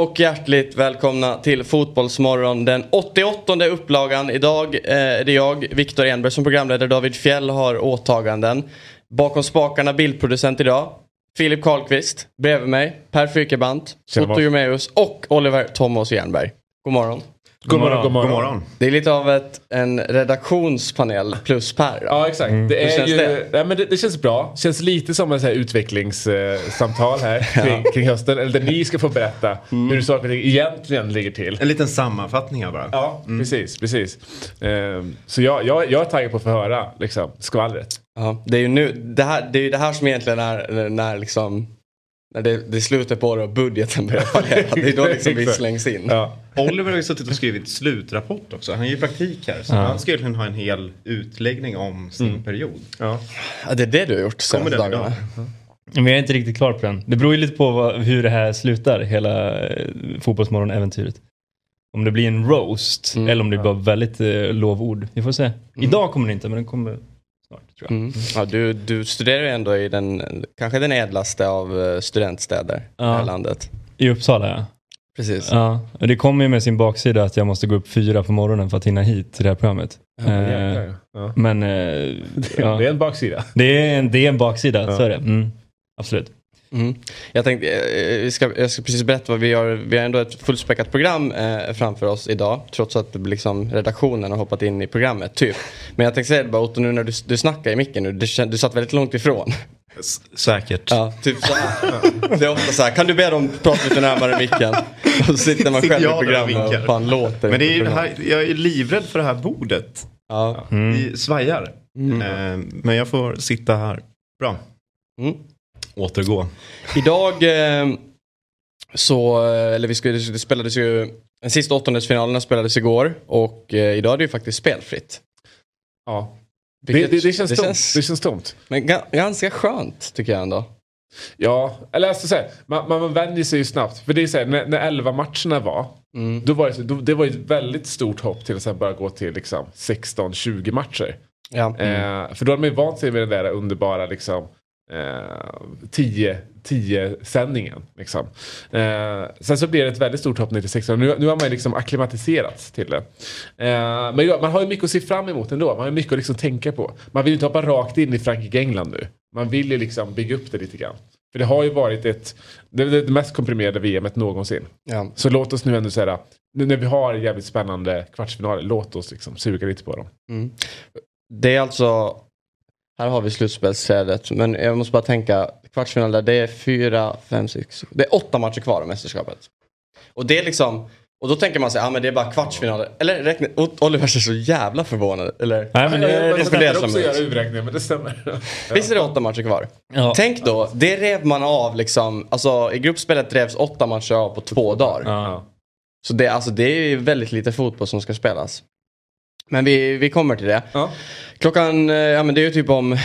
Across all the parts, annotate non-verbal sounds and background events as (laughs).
Och hjärtligt välkomna till Fotbollsmorgon. Den 88 upplagan. Idag eh, är det jag, Viktor Enberg som programledare. David Fjell har åtaganden. Bakom spakarna bildproducent idag. Filip Karlqvist. Bredvid mig Per. Tjena, Otto. Jumeus och Oliver Thomas Jernberg. God morgon. God morgon, god morgon. God morgon. Det är lite av ett, en redaktionspanel plus Per. Ja exakt. Det, Hur är känns ju, det? Nej, men det, det känns bra. Känns lite som ett utvecklingssamtal här (laughs) kring, kring hösten. Eller där ni ska få berätta hur saker och ting egentligen ligger till. En liten sammanfattning här bara. Ja, precis. precis. Ehm, så jag, jag, jag är taggad på att få höra liksom, skvallret. Ja, det är ju nu, det, här, det är ju det här som egentligen är när liksom när det, det är slutet på året och budgeten börjar (laughs) fallera. Det är då liksom vi slängs in. Ja. Oliver har ju suttit och skrivit slutrapport också. Han är ju praktik här. Så han ska egentligen ha en hel utläggning om sin period. Ja. Ja, det är det du har gjort senaste dagarna. Men jag är inte riktigt klar på den. Det beror ju lite på vad, hur det här slutar, hela eh, Fotbollsmorgon-äventyret. Om det blir en roast Mm. eller om det blir bara väldigt eh, lovord. Vi får se. Idag kommer det inte, men den kommer tror jag. Mm. Ja, du, du studerar ju ändå i den, kanske den ädlaste av eh, studentstäder i det här Ja. landet. I Uppsala ja. Precis. ja. Och det kommer ju med sin baksida att jag måste gå upp fyra på morgonen för att hinna hit till det här programmet. Ja, Eh, ja. men eh, ja. (laughs) Det är en baksida. det, är en, det är en baksida, så är det. Mm. Absolut. Mm. Jag tänkte, eh, vi ska, jag ska precis berätta vad vi har. Vi har ändå ett fullspäckat program eh, framför oss idag. Trots att det blir liksom redaktionen har hoppat in i programmet, typ. Men jag tänkte säga det bara Otto, nu när du, du snackar i micken nu, det, kän- du satt väldigt långt ifrån. S- säkert. Ja, typ så här. Det är ofta så här, kan du be dem prata lite närmare micken? Och så sitter man Sitter själv i jag och programmet och fan låter. Men det är ju det här, jag är livrädd för det här bordet. Ja. Det svajar. Eh, men jag får sitta här. Bra. Mm. Återgå. Idag eh, så, eh, eller vi skulle, det spelades ju, den sista åttondelsfinalerna spelades igår och eh, idag är det ju faktiskt spelfritt. Ja. Det, Vilket- det, det, känns det tomt. känns- det känns tomt. Men ga, ganska skönt tycker jag ändå. Ja, eller alltså så här, man, man, man vänjer sig ju snabbt. För det är så här, när, när 11 matcherna var, Mm. då var det, då, det var ett väldigt stort hopp till att sen bara gå till liksom 16-20 matcher. Ja. Eh, för då har man ju vant sig med den där underbara liksom, eh, 10, 10 sändningen. Liksom. Eh, sen så blir det ett väldigt stort hopp ner till 16. Nu, nu har man ju liksom akklimatiserats till det. Eh, men man har ju mycket att se fram emot ändå. Man har ju mycket att liksom tänka på. Man vill ju inte hoppa rakt in i Frankrike-England nu. Man vill ju liksom bygga upp det lite grann. För det har ju varit ett, det, det, det mest komprimerade VMet någonsin. Ja. Så låt oss nu ändå säga, nu när vi har jävligt spännande kvartsfinaler, låt oss liksom suga lite på dem. Mm. Det är alltså, här har vi slutspelsträdet, men jag måste bara tänka, kvartsfinaler, det är fyra, fem, sex, det är åtta matcher kvar av mästerskapet. Och det är liksom, och då tänker man sig, ja ah, men det är bara kvartsfinaler. Eller räkna, Oliver ser så jävla förvånad, eller? Nej, men det, jag, det, jag det som också göra men det stämmer. (laughs) Visst är det åtta matcher kvar? ja. Tänk då, det rev man av liksom, alltså i gruppspelet revs åtta matcher av på två dagar. Ja. Så det, alltså, det är ju väldigt lite fotboll som ska spelas. Men vi, vi kommer till det. Ja. Klockan, eh, ja men det är ju typ om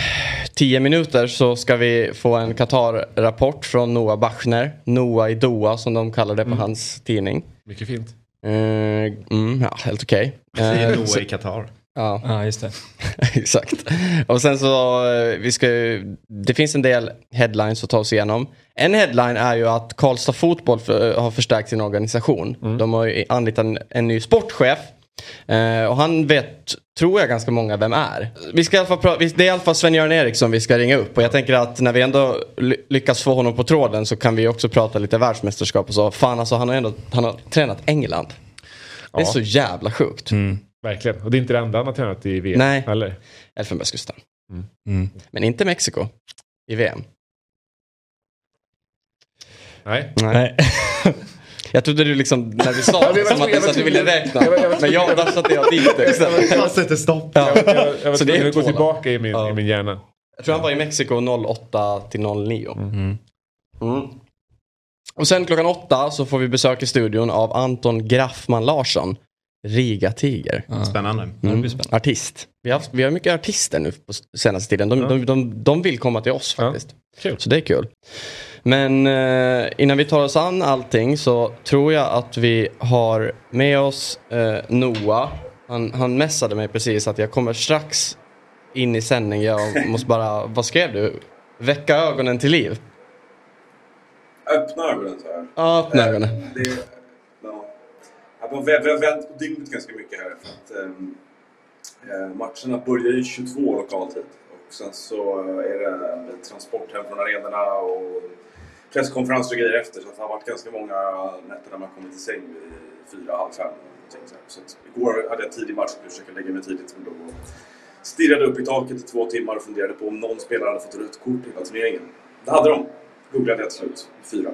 10 minuter så ska vi få en Qatar-rapport från Noah Bachner. Noah i Doha som de kallar det på hans tidning. Mycket fint. Eh, mm, ja, helt okej. Det är Eh, Noah så- i Qatar. ja, ja, just det. (laughs) exakt. Och sen så, vi ska ju, det finns en del headlines att ta oss igenom. En headline är ju att Karlstad Fotboll för, har förstärkt sin organisation. De har ju anlitat en, en ny sportchef. Eh, och han vet, tror jag, ganska många vem är. Vi ska i alla fall det är i alla fall Sven-Göran Eriksson vi ska ringa upp. Och jag tänker att när vi ändå ly- lyckas få honom på tråden så kan vi också prata lite världsmästerskap och så. Fan alltså, han har ändå han har tränat England. Det är Ja. så jävla sjukt. Verkligen. Och det är inte det enda han har tränat i VM. Nej. Eller? Elfenbenskusten. Mm. Men inte Mexiko i VM. Nej. Nej. (laughs) (laughs) Jag trodde du liksom, när du sa Ja, det, som att du, att du ville räkna. Men jag, satte jag dit det. Jag sätter stopp. Ja. Jag, var Så det är tvungen att gå tillbaka i min, Ja. i min hjärna. Jag tror han var i Mexiko 08 till 09. Mm. Och sen klockan åtta så får vi besök i studion av Anton Graffman Larsson. Riga Tiger. Spännande. Det blir Mm. spännande. Artist. Vi har, haft, vi har mycket artister nu på senaste tiden. De, de, de, de vill komma till oss Ja. faktiskt. Kul. Så det är kul. Men eh, innan vi tar oss an allting så tror jag att vi har med oss eh, Noah. Han, han messade mig precis att jag kommer strax in i sändning. Jag (laughs) måste bara, vad skrev du? Väcka ögonen till liv. Öppna ögonen så här. Ja, öppna Eh, ögonen. Det, ja. Ja, Vi har vänt på dygnet ganska mycket här. För att, ehm, eh, matcherna börjar ju 22 lokal tid. Och sen så eh, är det transport hem från arenorna och presskonferenser och grejer efter. Så att det har varit ganska många nätter när man kommit till säng vid fyra, halv fem. Så, så att igår hade jag tidig match, jag försöka lägga mig tidigt. Men då stirrade upp i taket i två timmar och funderade på om någon spelare hade fått rött kort i hela turneringen. Det hade de. Googlade jag till slut. Fyra.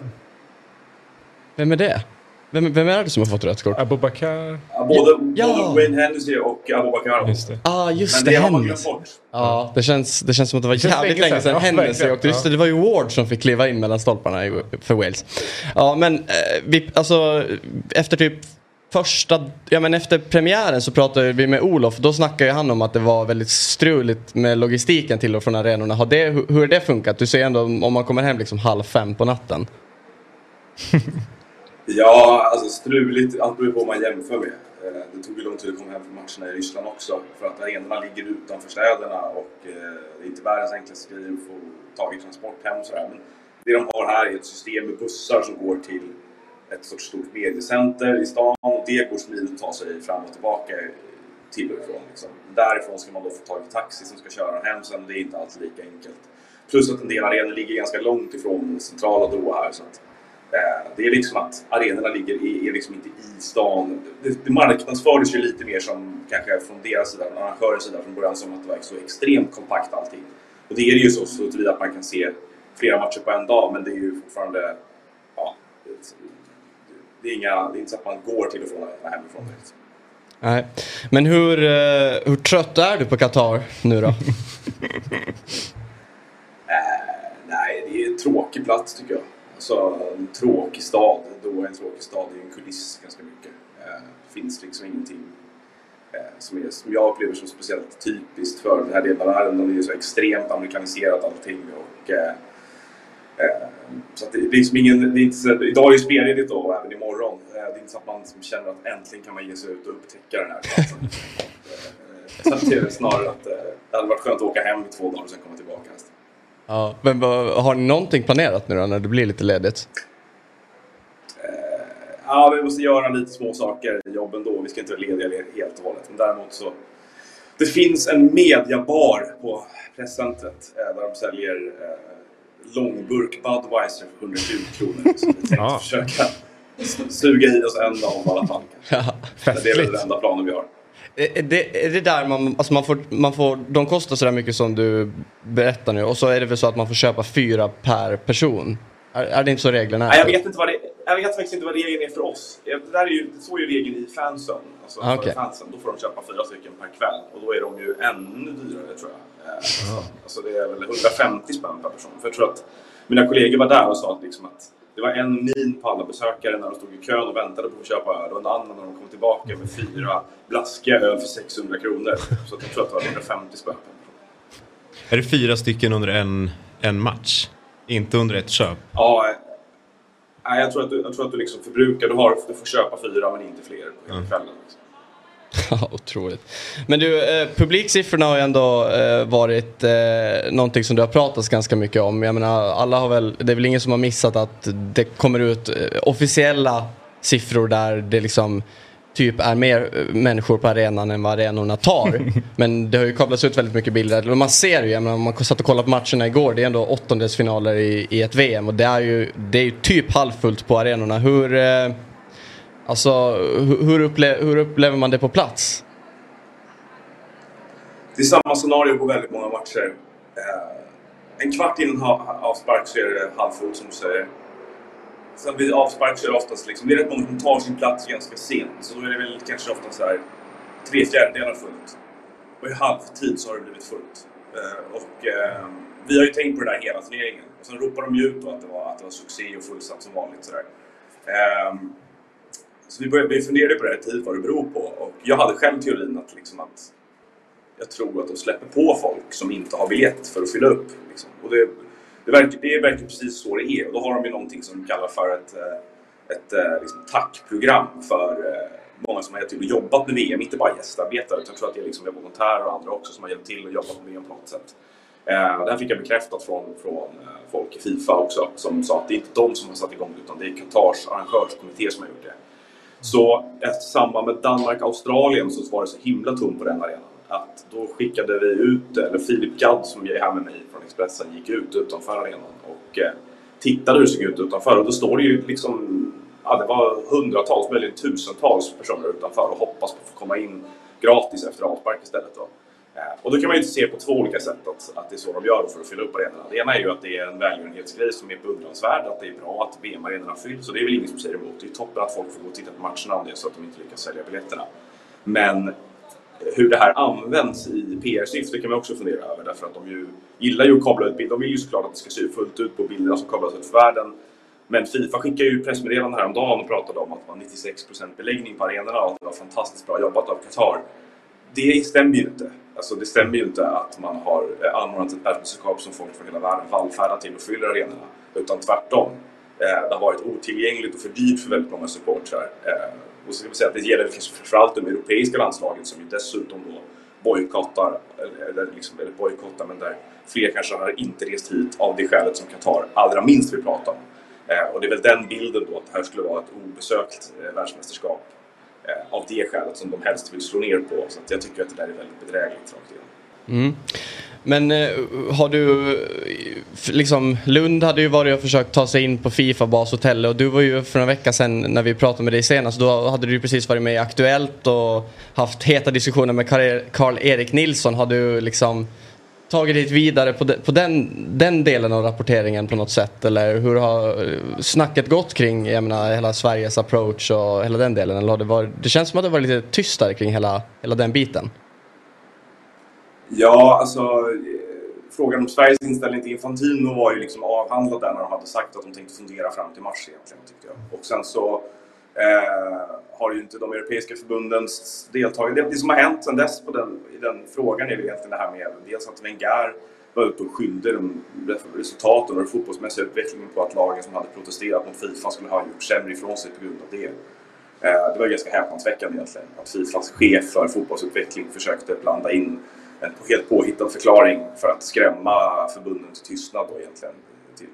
Vem är det? Vem, vem är det som har fått rött kort? Abubakar. Ja, Både, Ja. både Wayne Hennessy och Abubakar. Just det. Ah, just Men det. det har man glömt bort. Ja, det känns, det känns som att det var känns jävligt länge sedan. sedan Ja, Hennessy åkte. Just Ja. det, det var ju Ward som fick kliva in mellan stolparna i- för Wales. Ja, men eh, vi, alltså efter typ första, ja men efter premiären så pratade vi med Olof. Då snackade ju han om att det var väldigt struligt med logistiken till och från arenorna. Har det, hur hur har det funkat? Du säger ändå om man kommer hem liksom halv fem på natten. (laughs) Ja, alltså struligt. Allt beror på vad man jämför med. Eh, det tog ju lång tid att komma hem från matcherna i Ryssland också. För att arenorna ligger utanför städerna och eh, det är inte världens enklaste grej att få tag i transport hem och sådär. Men det de har här är ett system med bussar som går till ett sorts stort mediecenter i stan och det går smidigt att ta sig fram och tillbaka till och ifrån. Liksom. Därifrån ska man då få tag i taxi som ska köra en hem sen. Det är inte alls lika enkelt. Plus att en del arenor ligger ganska långt ifrån centrala Doha här. Så att, det är liksom att arenorna ligger i, är liksom inte i stan. Det, det marknadsfördes ju lite mer som kanske från deras sida, från arrangörens sida från början som att det var så extremt kompakt allting. Och det är det ju så, så tillvida att man kan se flera matcher på en dag men det är ju fortfarande ja, det, är inga, det är inte så att man går till och från hemifrån direkt. Nej. Men hur, eh, hur trött är du på Qatar nu då? (laughs) Eh, nej, det är en tråkig plats tycker jag. Alltså en tråkig stad. Då en tråkig stad. Är en kuliss ganska mycket. Eh, det finns liksom ingenting eh, som, är, som jag upplever som speciellt typiskt för den här delen av världen. Det är så extremt amerikaniserat allting. Och, eh, så det, är liksom ingen, det är inte så, idag är det spelledigt då och även imorgon. Det är inte så att man liksom känner att äntligen kan man ge sig ut och upptäcka den här platsen. Så att det är snarare att det hade varit skönt att åka hem i två dagar och sen komma tillbaka. Ja, men har ni någonting planerat nu då när det blir lite ledigt? Ja, vi måste göra lite små saker i jobben då. Vi ska inte vara lediga helt och hållet. Men däremot så... Det finns en mediabar på presscentret eh, där de säljer eh, långburk Budweiser för 120 kronor. Så vi tänkte Ja. försöka suga i oss en dag i alla fall. Ja. Det är väl den enda planen vi har. Är är det, är det där man, alltså man får, man får, de kostar sådär mycket som du berättar nu och så är det väl så att man får köpa fyra per person? Är, är det inte så reglerna är? Nej, jag vet inte vad det Jag vet faktiskt inte vad regeln är för oss. Det där är ju, så är ju regeln i fansen. Alltså Ah, för okej. fansen. Då får de köpa fyra stycken per kväll. Och då är de ju ännu dyrare tror jag. Eh, så- Alltså det är väl 150 spänn per person. För jag tror att mina kollegor var där och sa att, liksom att det var en min på alla besökare när de stod i kön och väntade på att köpa öl och en annan när de kom tillbaka med fyra blaskiga öl för 600 kronor. Så jag tror att det var 150 spänn. Är det fyra stycken under en, en match? Inte under ett köp? Ja, nej, jag tror att du, jag tror att du liksom förbrukar. Du, har, du får köpa fyra men inte fler på hela kvällen. Liksom. (laughs) Ja, otroligt. Men du, eh, publiksiffrorna har ju ändå eh, varit eh, någonting som du har pratat ganska mycket om. Jag menar, alla har väl, det är väl ingen som har missat att det kommer ut eh, officiella siffror där det liksom typ är mer eh, människor på arenan än vad arenorna tar. (laughs) Men det har ju kablats ut väldigt mycket bilder. Man ser ju, jag menar, om man satt och kollade på matcherna igår, det är ändå åttondelsfinaler i, i ett VM och det är ju, det är ju typ halvfullt på arenorna. Hur, eh, alltså, hur, upple, hur upplever man det på plats? Det är samma scenario på väldigt många matcher. Eh, en kvart innan avspark så är det halvfullt som du säger. Sen vid avspark så är det oftast liksom, det är rätt många som tar sin plats ganska sent. Så då är det väl kanske ofta så här tre fjärdedelar fullt. Och i halvtid så har det blivit fullt. Eh, och eh, vi har ju tänkt på det där hela turneringen. Och sen ropade de ju ut att det var, att det var succé och fullsatt som vanligt. Sådär. Ehm, så vi, började, vi funderade på det här tid vad det beror på. Och jag hade själv teorin att, liksom att jag tror att de släpper på folk som inte har biljett för att fylla upp. Liksom. Och det, det, verkar, det verkar precis så det är. Och då har de ju någonting som de kallar för ett, eh, ett, eh, liksom, tackprogram för eh, många som har hjälpt till och jobbat med VM. Inte bara gästarbetare utan jag tror att det är liksom volontärer och andra också som har hjälpt till och jobbat med VM på något sätt. Eh, det här fick jag bekräftat från, från folk i Fifa också som sa att det är inte de som har satt igång det utan det är Qatars arrangörskommitté som har gjort det. Så efter samband med Danmark-Australien så var det så himla tomt på den arenan att då skickade vi ut, eller Filip Gadd som är här med mig från Expressen gick ut utanför arenan och eh, tittade hur det såg ut utanför och då står det ju liksom ja, det var hundratals, möjligen tusentals personer utanför och hoppas på att få komma in gratis efter avspark istället. Då. Eh, och då kan man ju se på två olika sätt att, att det är så de gör för att fylla upp arenorna. Det ena är ju att det är en välgörenhetsgrej som är beundransvärd, att det är bra att VM-arenorna fylls och det är väl ingen som säger emot. Det är toppen att folk får gå och titta på matcherna om det är så att de inte lyckas sälja biljetterna. Men eh, hur det här används i PR-syfte kan man också fundera över därför att de ju gillar ju att kabla ut bilder. De vill ju såklart att det ska se fullt ut på bilderna som kablas ut för världen. Men Fifa skickade ju pressmeddelande häromdagen och pratade om att det var 96% beläggning på arenorna och att det var fantastiskt bra jobbat av Qatar. Det stämmer ju inte. Alltså det stämmer ju inte att man har eh, anordnat ett världsmästerskap som folk från hela världen vallfärdar till och fyller arenorna. Utan tvärtom. Eh, det har varit otillgängligt och för dyrt för väldigt många supportrar. Eh, och så ska vi säga att det gäller framförallt de europeiska landslagen som ju dessutom då bojkottar, eller, liksom, eller bojkottar, men där fler kanske har inte rest hit av det skälet som Qatar allra minst vill prata om. Och det är väl den bilden då, att det här skulle vara ett obesökt eh, världsmästerskap Eh, av det skälet som de helst vill slå ner på. Så jag tycker att det där är väldigt bedrägligt rakt mm. Men eh, har du, eh, liksom Lund hade ju varit och försökt ta sig in på Fifa-bas och du var ju för en vecka sedan när vi pratade med dig senast, då hade du precis varit med i Aktuellt och haft heta diskussioner med Karl-Erik Nilsson. Har du liksom tagit dit vidare på, de, på den, den delen av rapporteringen på något sätt? Eller hur har eh, snacket gått kring jag menar, hela Sveriges approach och hela den delen? Eller har det, varit, det känns som att det var lite tystare kring hela, hela den biten. Ja, alltså eh, frågan om Sveriges inställning till Infantino var ju liksom avhandlad där när de hade sagt att de tänkte fundera fram till mars egentligen tyckte jag. Och sen så Eh, har ju inte de europeiska förbundens deltagare... Det, som har hänt sedan dess på den, i den frågan är väl egentligen det här med dels att Wenger var ute och skyllde resultaten och den fotbollsmässiga utvecklingen på att lagen som hade protesterat mot Fifa skulle ha gjort sämre ifrån sig på grund av det. Eh, det var ganska häpnadsväckande egentligen att Fifas chef för fotbollsutveckling försökte blanda in en helt påhittad förklaring för att skrämma förbunden till tystnad då egentligen till,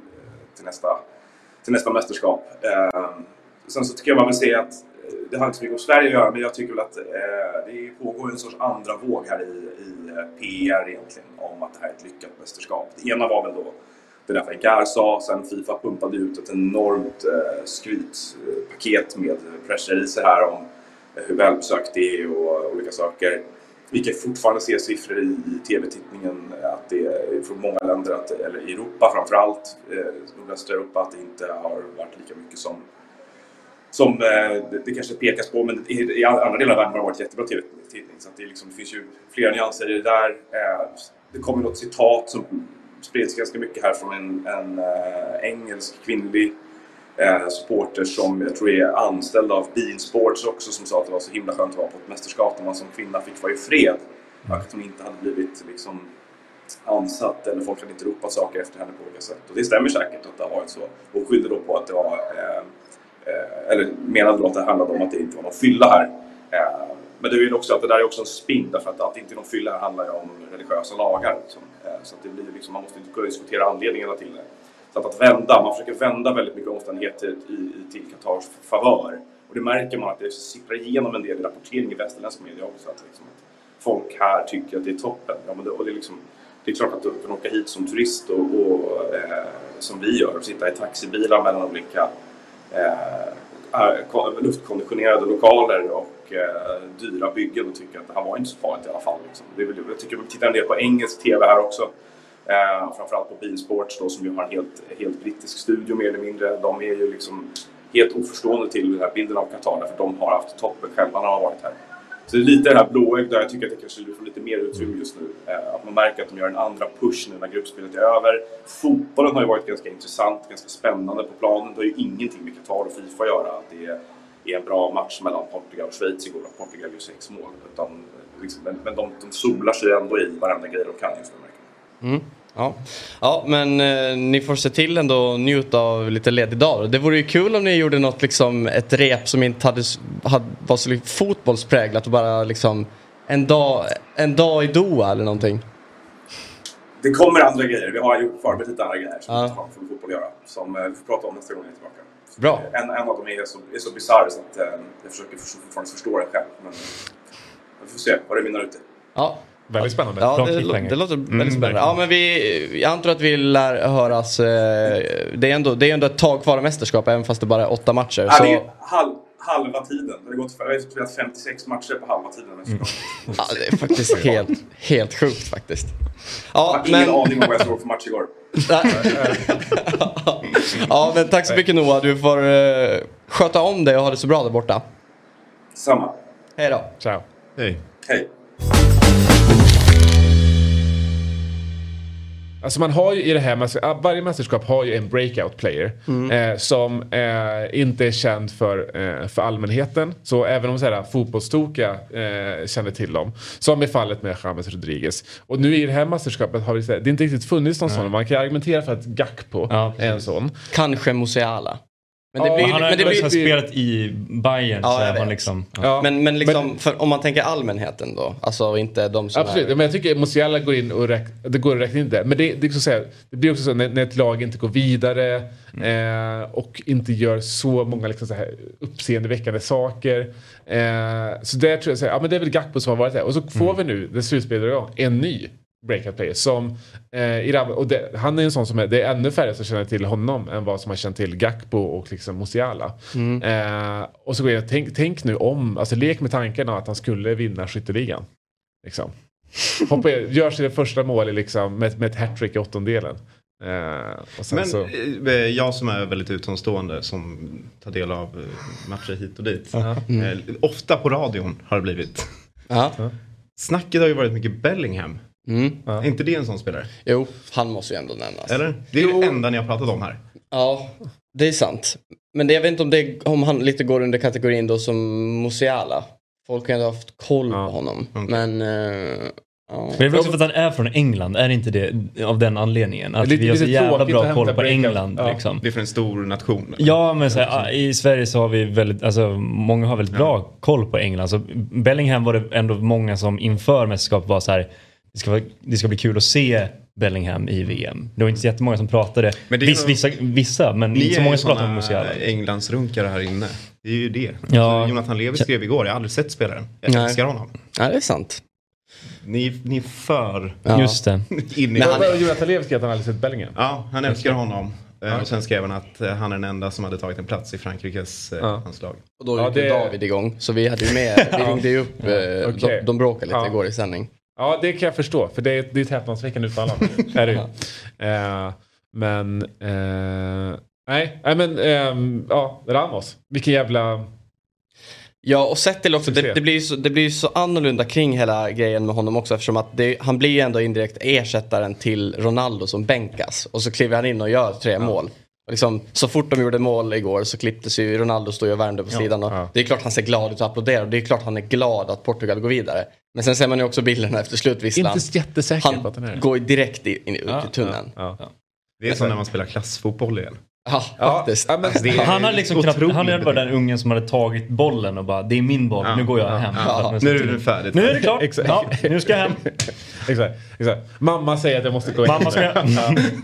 till, nästa, till nästa mästerskap. Eh, Sen så tycker jag man vill se att eh, det har inte så mycket om Sverige att göra, men jag tycker väl att eh, det pågår en sorts andra våg här i, i eh, PR egentligen om att det här är ett lyckat mästerskap. Det ena var väl då det där Wenger sa, sen Fifa pumpade ut ett enormt eh, skrytpaket med pressreleaser här om eh, hur välbesökt det är och olika saker. Vi kan fortfarande se siffror i, i tv-tittningen att det är från många länder, att, eller i Europa framförallt, eh, nordvästra Europa, att det inte har varit lika mycket som som eh, det, kanske pekas på, men i, andra delar av världen har det varit jättebra tv-tittning. Så det, liksom, det, finns ju flera nyanser i det där. Eh, det kommer något citat som spreds ganska mycket här från en, en äh, engelsk kvinnlig äh, supporter som jag tror är anställd av Bean Sports också som sa att det var så himla skönt att vara på ett mästerskap där man som kvinna fick vara i fred. Mm. Att hon inte hade blivit liksom, ansatt eller folk hade inte ropat saker efter henne på olika sätt. Och det stämmer säkert att det har varit så. Hon skyllde då på att det var äh, Eh, Eh, eller menade då att det handlade om att det inte var någon fylla här. Eh, men det är ju också att det där är också en spinn därför att, att det inte är någon fylla här handlar ju om religiösa lagar. Liksom. Så att det blir liksom, man måste inte diskutera anledningarna till det. Så att, att vända, man försöker vända väldigt mycket omständigheter i, i, till Qatars favör. Och det märker man att det sipprar igenom en del i rapportering i västerländsk media också. Att, liksom, att folk här tycker att det är toppen. Ja, men det, och det, är liksom, det är klart att du kan åka hit som turist och, och eh, som vi gör och sitta i taxibilar mellan olika eh, eh luftkonditionerade lokaler och eh, dyra byggen och tycker att det här var inte så farligt i alla fall. Liksom. Det väl, jag tycker vi tittar en del på engelsk TV här också. Eh, framförallt på Beansports då, som ju har en helt, helt brittisk studio mer eller mindre. De är ju liksom helt oförstående till den här bilden av Qatar för de har haft toppen själva när de har varit här. Så det är lite det här blåögda, jag tycker att det kanske får lite mer utrymme just nu. Eh, att man märker att de gör en andra push nu när gruppspelet är över. Fotbollen har ju varit ganska intressant, ganska spännande på planen. Det har ju ingenting med Qatar och Fifa att göra. Att det är en bra match mellan Portugal och Schweiz igår och Portugal gör sex mål. Utan, eh, liksom, men men de, de solar sig ändå i varenda grej de kan just nu. märker man. Mm. Ja. ja, men eh, ni får se till ändå att njuta av lite ledig dag. Det vore ju kul om ni gjorde något, liksom, ett rep som inte hade, hade, var så fotbollspräglat och bara liksom en dag, en dag i Doha eller någonting. Det kommer andra grejer. Vi har ju förberett lite andra grejer som Ja. inte har med fotboll att göra. Som eh, vi får prata om nästa gång jag är tillbaka. Bra. En, en av dem är så, är så bisarr så att eh, jag försöker för, fortfarande förstå den själv. Men vi får se vad det mynnar ut i. Ja, Väldigt spännande. Ja, det, det låter väldigt Mm, spännande. Ja, men vi, jag antar att vi lär höras. Eh, det, är ändå, det är ändå ett tag kvar av mästerskap även fast det bara är åtta matcher. Ja, det är Så, halv, halva tiden. Det har gått, jag har spelat 56 matcher på halva tiden. Mm. ja, det är (laughs) faktiskt helt, helt sjukt faktiskt. Jag Ja, har ingen men, aning om vad jag såg för match igår. ja, men tack så mycket Noah. Du får eh, sköta om dig och ha det så bra där borta. Samma. Hej då. Ciao. Hej. Hej. Alltså man har ju i det här, varje mästerskap har ju en breakout player. Eh, som eh, inte är känd för, eh, för allmänheten. Så även om så här, fotbollstokiga eh, känner till dem. Som i fallet med James Rodriguez. Och nu i det här mästerskapet har vi, det är inte riktigt funnits någon sån. Man kan argumentera för att Gakpo Ja, är en sån. Kanske Musiala. Men det Ja, blir, Han har men det blir, liksom spelat i Bayern Ja, så jag man liksom... Ja. Ja. men, men liksom, för, om man tänker allmänheten då. Alltså inte de som Absolut, är... men jag tycker Musiala går in och räk, det går att räkna in det. Men det, det, är så säga, det blir också så när, när ett lag inte går vidare eh, och inte gör så många liksom så här uppseendeväckande saker. Eh, så där tror jag, så här, ja, men det är väl Gakpo som har varit där. Och så får vi nu, när slutspelet drar igång, en ny breakout player. Som, eh, Iram, och det, han är en sån som är, det är ännu färre som känner till honom än vad som har känt till Gakpo och liksom Musiala. Eh, och så går jag, tänk, tänk nu om, alltså lek med tanken att han skulle vinna skytteligan. Liksom. Hoppa, gör sig det första målet liksom, med, med ett hattrick i åttondelen. Eh, och sen Men så, eh, jag som är väldigt utomstående som tar del av eh, matcher hit och dit. Eh, ofta på radion har det blivit. Snacket har ju varit mycket Bellingham. Mm. Är inte det en sån spelare? Jo, han måste ju ändå nämnas. Eller? Det är det enda ni har pratat om här. Ja, det är sant. Men det, jag vet inte om, det, om han lite går under kategorin då som Musiala. Folk har ändå haft koll Ja, på honom. okej. Men... eh, ja. Men det är också för att han är från England, är det inte det av den anledningen? Att Lite- vi har så jävla bra koll på. England Ja. liksom. Det är för en stor nation. Ja, men så här, i Sverige så har vi väldigt, alltså många har väldigt bra koll på England. Så Bellingham var det ändå många som inför mästerskapet var så här, det ska, vara, det ska bli kul att se Bellingham i VM. Det var inte så jättemånga som pratade, Men Viss, vissa, vissa, men Ni inte så många som pratade om Musiala. Englandsrunkare här inne. Det är ju det. Ja. Alltså, Jonathan Levi skrev igår, jag har aldrig sett spelaren. Jag Nej. älskar honom. ja, det är sant. Ni, ni är för Ja. Just det. (laughs) in i han Jonathan Lev skrev att han aldrig sett Bellingham. Ja, han älskar honom. Eh, Och sen skrev han att eh, han är den enda som hade tagit en plats i Frankrikes eh, Ja. landslag. Och då Ja, gick ju det- David igång. Så vi hade ju med, (laughs) vi ringde ju upp, eh, Okej. de, de bråkade lite Ja. igår i sändning. Ja, det kan jag förstå. För det är, det är ett häpnadsväckande uttalande. (laughs) är det ju. Eh, men... Eh, nej, nej, men... ehm, ja, Ramos. Vilken jävla... Ja, och sett till också, det, det blir ju så, det blir så annorlunda kring hela grejen med honom också eftersom att det, han blir ju ändå indirekt ersättaren till Ronaldo som bänkas. Och så kliver han in och gör tre mål. Liksom, så fort de gjorde mål igår så klipptes ju Ronaldo stod ju och värmde på sidan. Och ja. Det är klart han ser glad ut och applåderar det är klart han är glad att Portugal går vidare. Men sen ser man ju också bilderna efter slutvisslan. Inte jättesäker på att den Han är. går ju direkt in, in, ut Ja, i tunneln. Ja, Ja. Det är som när man spelar klassfotboll igen. Ja, faktiskt. ja, men, Det är Han hade liksom knappt, otroligt han hade bara beteende. den ungen som hade tagit bollen och bara det är min boll, Ja, nu går jag ja, hem. ja. Nu är det färdigt. Nu är det klart, (laughs) Exakt. ja, nu ska jag hem. (laughs) exakt, exakt. Mamma säger att jag måste gå in. Mamma ska- (laughs) ja.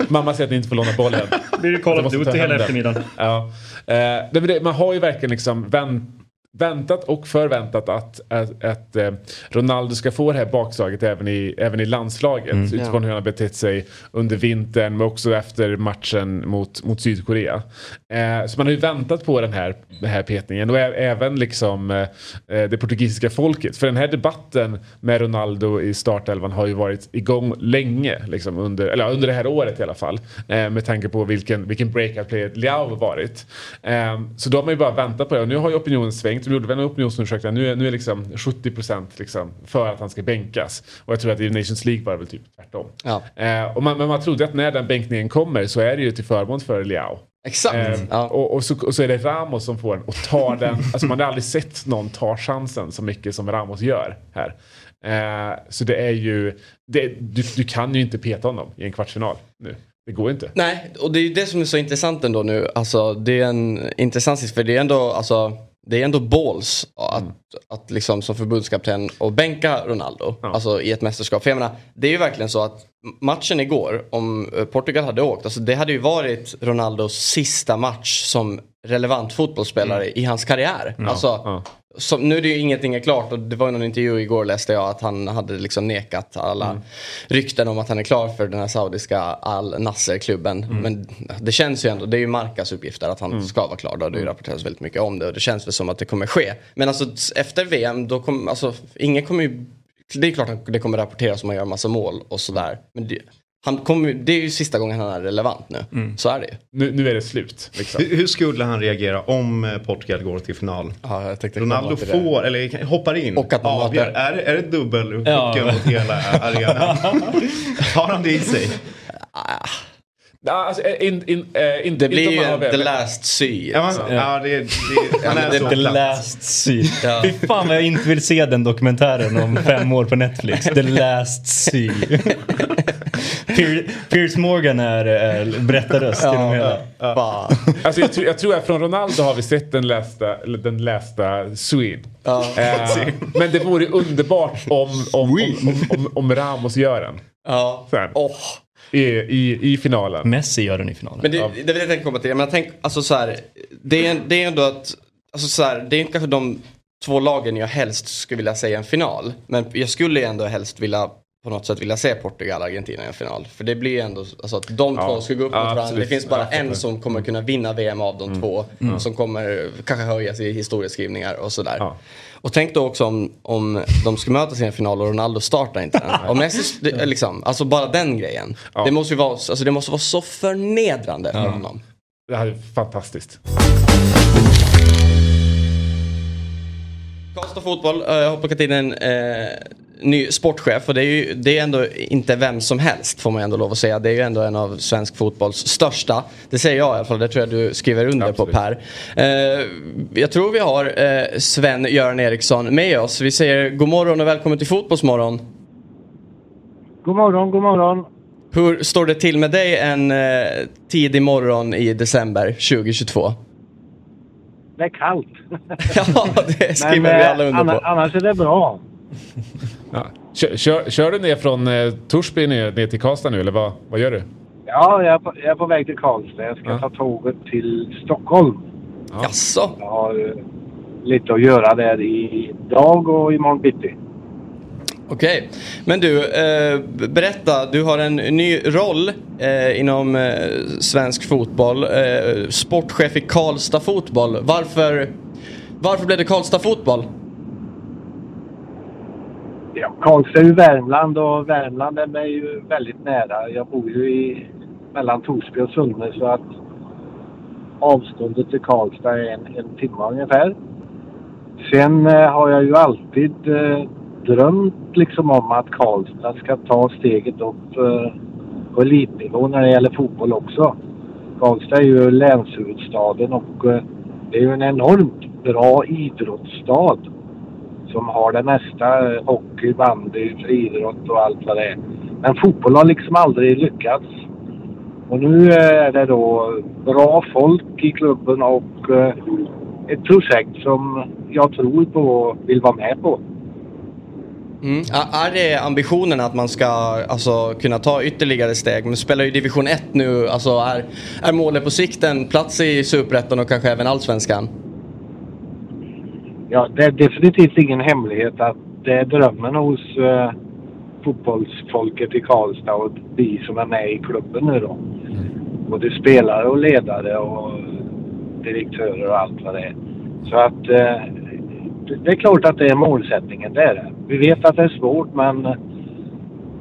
Mamma säger att ni inte får låna bollen. Blir det måste ta Duty hem hela eftermiddagen. Ja. Eh, men det, man har ju verkligen liksom vänt, väntat och förväntat att, att, att eh, Ronaldo ska få det här bakslaget även i, även i landslaget. Mm. Utifrån Ja. hur han har betett sig under vintern men också efter matchen mot, mot Sydkorea. Eh, så man har ju väntat på den här, den här petningen och även liksom eh, eh, det portugisiska folket. För den här debatten med Ronaldo i startelvan har ju varit igång länge. Liksom under, eller under det här året i alla fall. Eh, med tanke på vilken, vilken breakout player har varit. Eh, så då har man ju bara väntat på det och nu har ju opinionen svängt. Tänkte, de gjorde väl en opinionsundersökning, nu är, nu är liksom 70% liksom för att han ska bänkas. Och jag tror att i Nations League var det väl typ tvärtom. Ja. Eh, och man, men man trodde att när den bänkningen kommer så är det ju till förmån för Leao. Exakt. Eh, ja. och, och, så, och så är det Ramos som får den och tar den. (laughs) alltså man har aldrig sett någon ta chansen så mycket som Ramos gör här. Eh, så det är ju, det, du, du kan ju inte peta honom i en kvartsfinal nu. Det går inte. Nej, och det är ju det som är så intressant ändå nu. Alltså, det är en intressant sist, för det är ändå, alltså, det är ändå balls att, Mm. att liksom som förbundskapten och bänka Ronaldo Ja. alltså, i ett mästerskap. För jag menar, det är ju verkligen så att matchen igår, om eh, Portugal hade åkt, alltså, det hade ju varit Ronaldos sista match som relevant fotbollsspelare i hans karriär. Alltså, Mm. Ja. Som, nu är det ju ingenting är klart och det var ju någon intervju igår läste jag att han hade liksom nekat alla Mm. rykten om att han är klar för den här saudiska Al Nasser-klubben. Mm. Men det känns ju ändå, det är ju Marcas uppgifter att han ska vara klar. Då. Det har ju rapporterats väldigt mycket om det och det känns väl som att det kommer ske. Men alltså efter VM, då kommer, alltså ingen kommer ju, det är klart att det kommer rapporteras om man gör massa mål och sådär. Men det, han kommer, ju- det är ju sista gången han är relevant nu. Mm. Så är det ju. Nu, nu är det slut. Liksom. Hur, hur skulle han reagera om eh, Portugal går till final? Ja, jag tänkte Ronaldo får, eller hoppar in, Och att man avgör. möter- Är, det- är det dubbel Ja. mot hela (laughs) arenan? Har han det i sig? Ja, alltså, eh, in, in, eh, in, Det blir inte ju en the last sy. Ja, man, ja. det, det, han är det- så The. Last Sea. Ja. Fy fan vad jag inte vill se den dokumentären om fem år på Netflix. The Last Sea. (laughs) Pier, Piers Morgan är, är berättarröst genom hela. Fan. Alltså, jag, tror, jag tror att från Ronaldo har vi sett den lästa, den lästa Swin. Ja. Eh, men det vore underbart om, om, om, om, om, om Ramos gör den. Ja. Sen. Åh. I, i, I finalen. Messi gör den i finalen. Men det, det är det jag tänkte komma till. Men tänk, alltså så här, det, är, det är ändå att, alltså så här, det är inte kanske de två lagen jag helst skulle vilja i en final. Men jag skulle ändå helst vilja på något sätt vilja se Portugal och Argentina i en final. För det blir ändå alltså att de Ja. två ska gå upp Ja, mot varandra. absolut. Det finns bara Ja, en som kommer kunna vinna VM av de två. Som kommer kanske höjas i historieskrivningar och sådär. Ja. Och tänk då också om, om de ska mötas i en final och Ronaldo startar inte den. (laughs) Och Messi, det, liksom, alltså bara den grejen. Ja. Det, måste ju vara, alltså det måste vara så förnedrande för honom. Det här är fantastiskt. Karlstad Fotboll har plockat in en eh, ny sportchef och det är ju det är ändå inte vem som helst får man ändå lov att säga. Det är ju ändå en av svensk fotbolls största. Det säger jag i alla fall, det tror jag du skriver under Absolut. på Per. Eh, jag tror vi har eh, Sven-Göran Eriksson med oss. Vi säger god morgon och välkommen till Fotbollsmorgon. God morgon, god morgon. Hur står det till med dig en eh, tidig morgon i december 2022? Det är kallt. (laughs) ja, det skriver Men, vi eh, alla under på. Annars är det bra. Ja. Kör, kör, kör du ner från eh, Torsby ner, ner till Karlstad nu eller vad, vad gör du? Ja, jag är, på, jag är på väg till Karlstad. Jag ska Ja. ta tåget till Stockholm. Jaså? Jag har eh, lite att göra där idag och imorgon bitti. Okej, men du, eh, berätta. Du har en ny roll eh, inom eh, svensk fotboll. Sportchef i Karlstad Fotboll. Varför, varför blev det Karlstad Fotboll? Ja, Karlstad är ju Värmland och Värmland är mig ju väldigt nära. Jag bor ju i, mellan Torsby och Sunne så att avståndet till Karlstad är en, en timme ungefär. Sen eh, har jag ju alltid eh, drömt liksom om att Karlstad ska ta steget upp eh, på elitnivå när det gäller fotboll också. Karlstad är ju länshuvudstaden och eh, det är ju en enormt bra idrottsstad som har det mesta. Hockey, bandy, friidrott och allt vad det är. Men fotboll har liksom aldrig lyckats. Och nu eh, är det då bra folk i klubben och eh, ett projekt som jag tror på och vill vara med på. Mm. Är är det ambitionen att man ska alltså, kunna ta ytterligare steg? Men spelar ju division 1 nu. Alltså, är, är målet på sikt en plats i Superettan och kanske även Allsvenskan? Ja, det är definitivt ingen hemlighet att det är drömmen hos eh, fotbollsfolket i Karlstad och vi som är med i klubben nu då. Både spelare och ledare och direktörer och allt vad det är. Så att eh, det- är klart att det är målsättningen, det är det. Vi vet att det är svårt men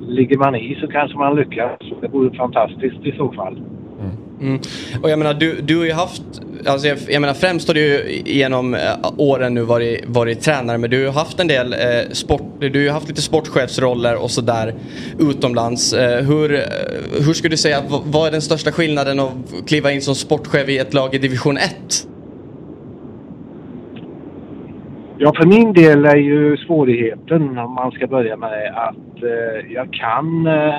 ligger man i så kanske man lyckas. Det vore fantastiskt i så fall. Mm. Och jag menar, du, du har ju haft alltså jag, jag menar främst har du ju genom eh, åren nu varit, varit tränare men du har ju haft en del eh, sport, du har ju haft lite sportchefsroller och sådär utomlands. Eh, hur, eh, hur skulle du säga, vad, vad är den största skillnaden att kliva in som sportchef i ett lag i division 1? Ja, för min del är ju svårigheten, om man ska börja med det, att eh, jag kan eh,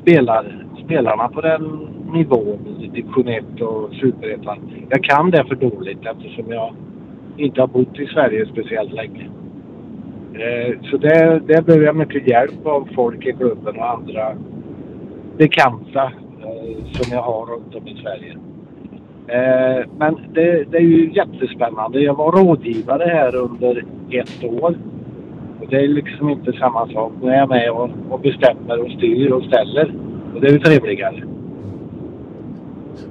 spela, spelarna på den nivån i division 1 och superettan. Jag kan det för dåligt eftersom jag inte har bott i Sverige speciellt länge. Eh, så där, där behöver jag mycket hjälp av folk i klubben och andra bekanta eh, som jag har runt om i Sverige. Eh, men det, det är ju jättespännande. Jag var rådgivare här under ett år. Och det är liksom inte samma sak. Nu är jag med och, och bestämmer och styr och ställer. Och det är ju trevligare.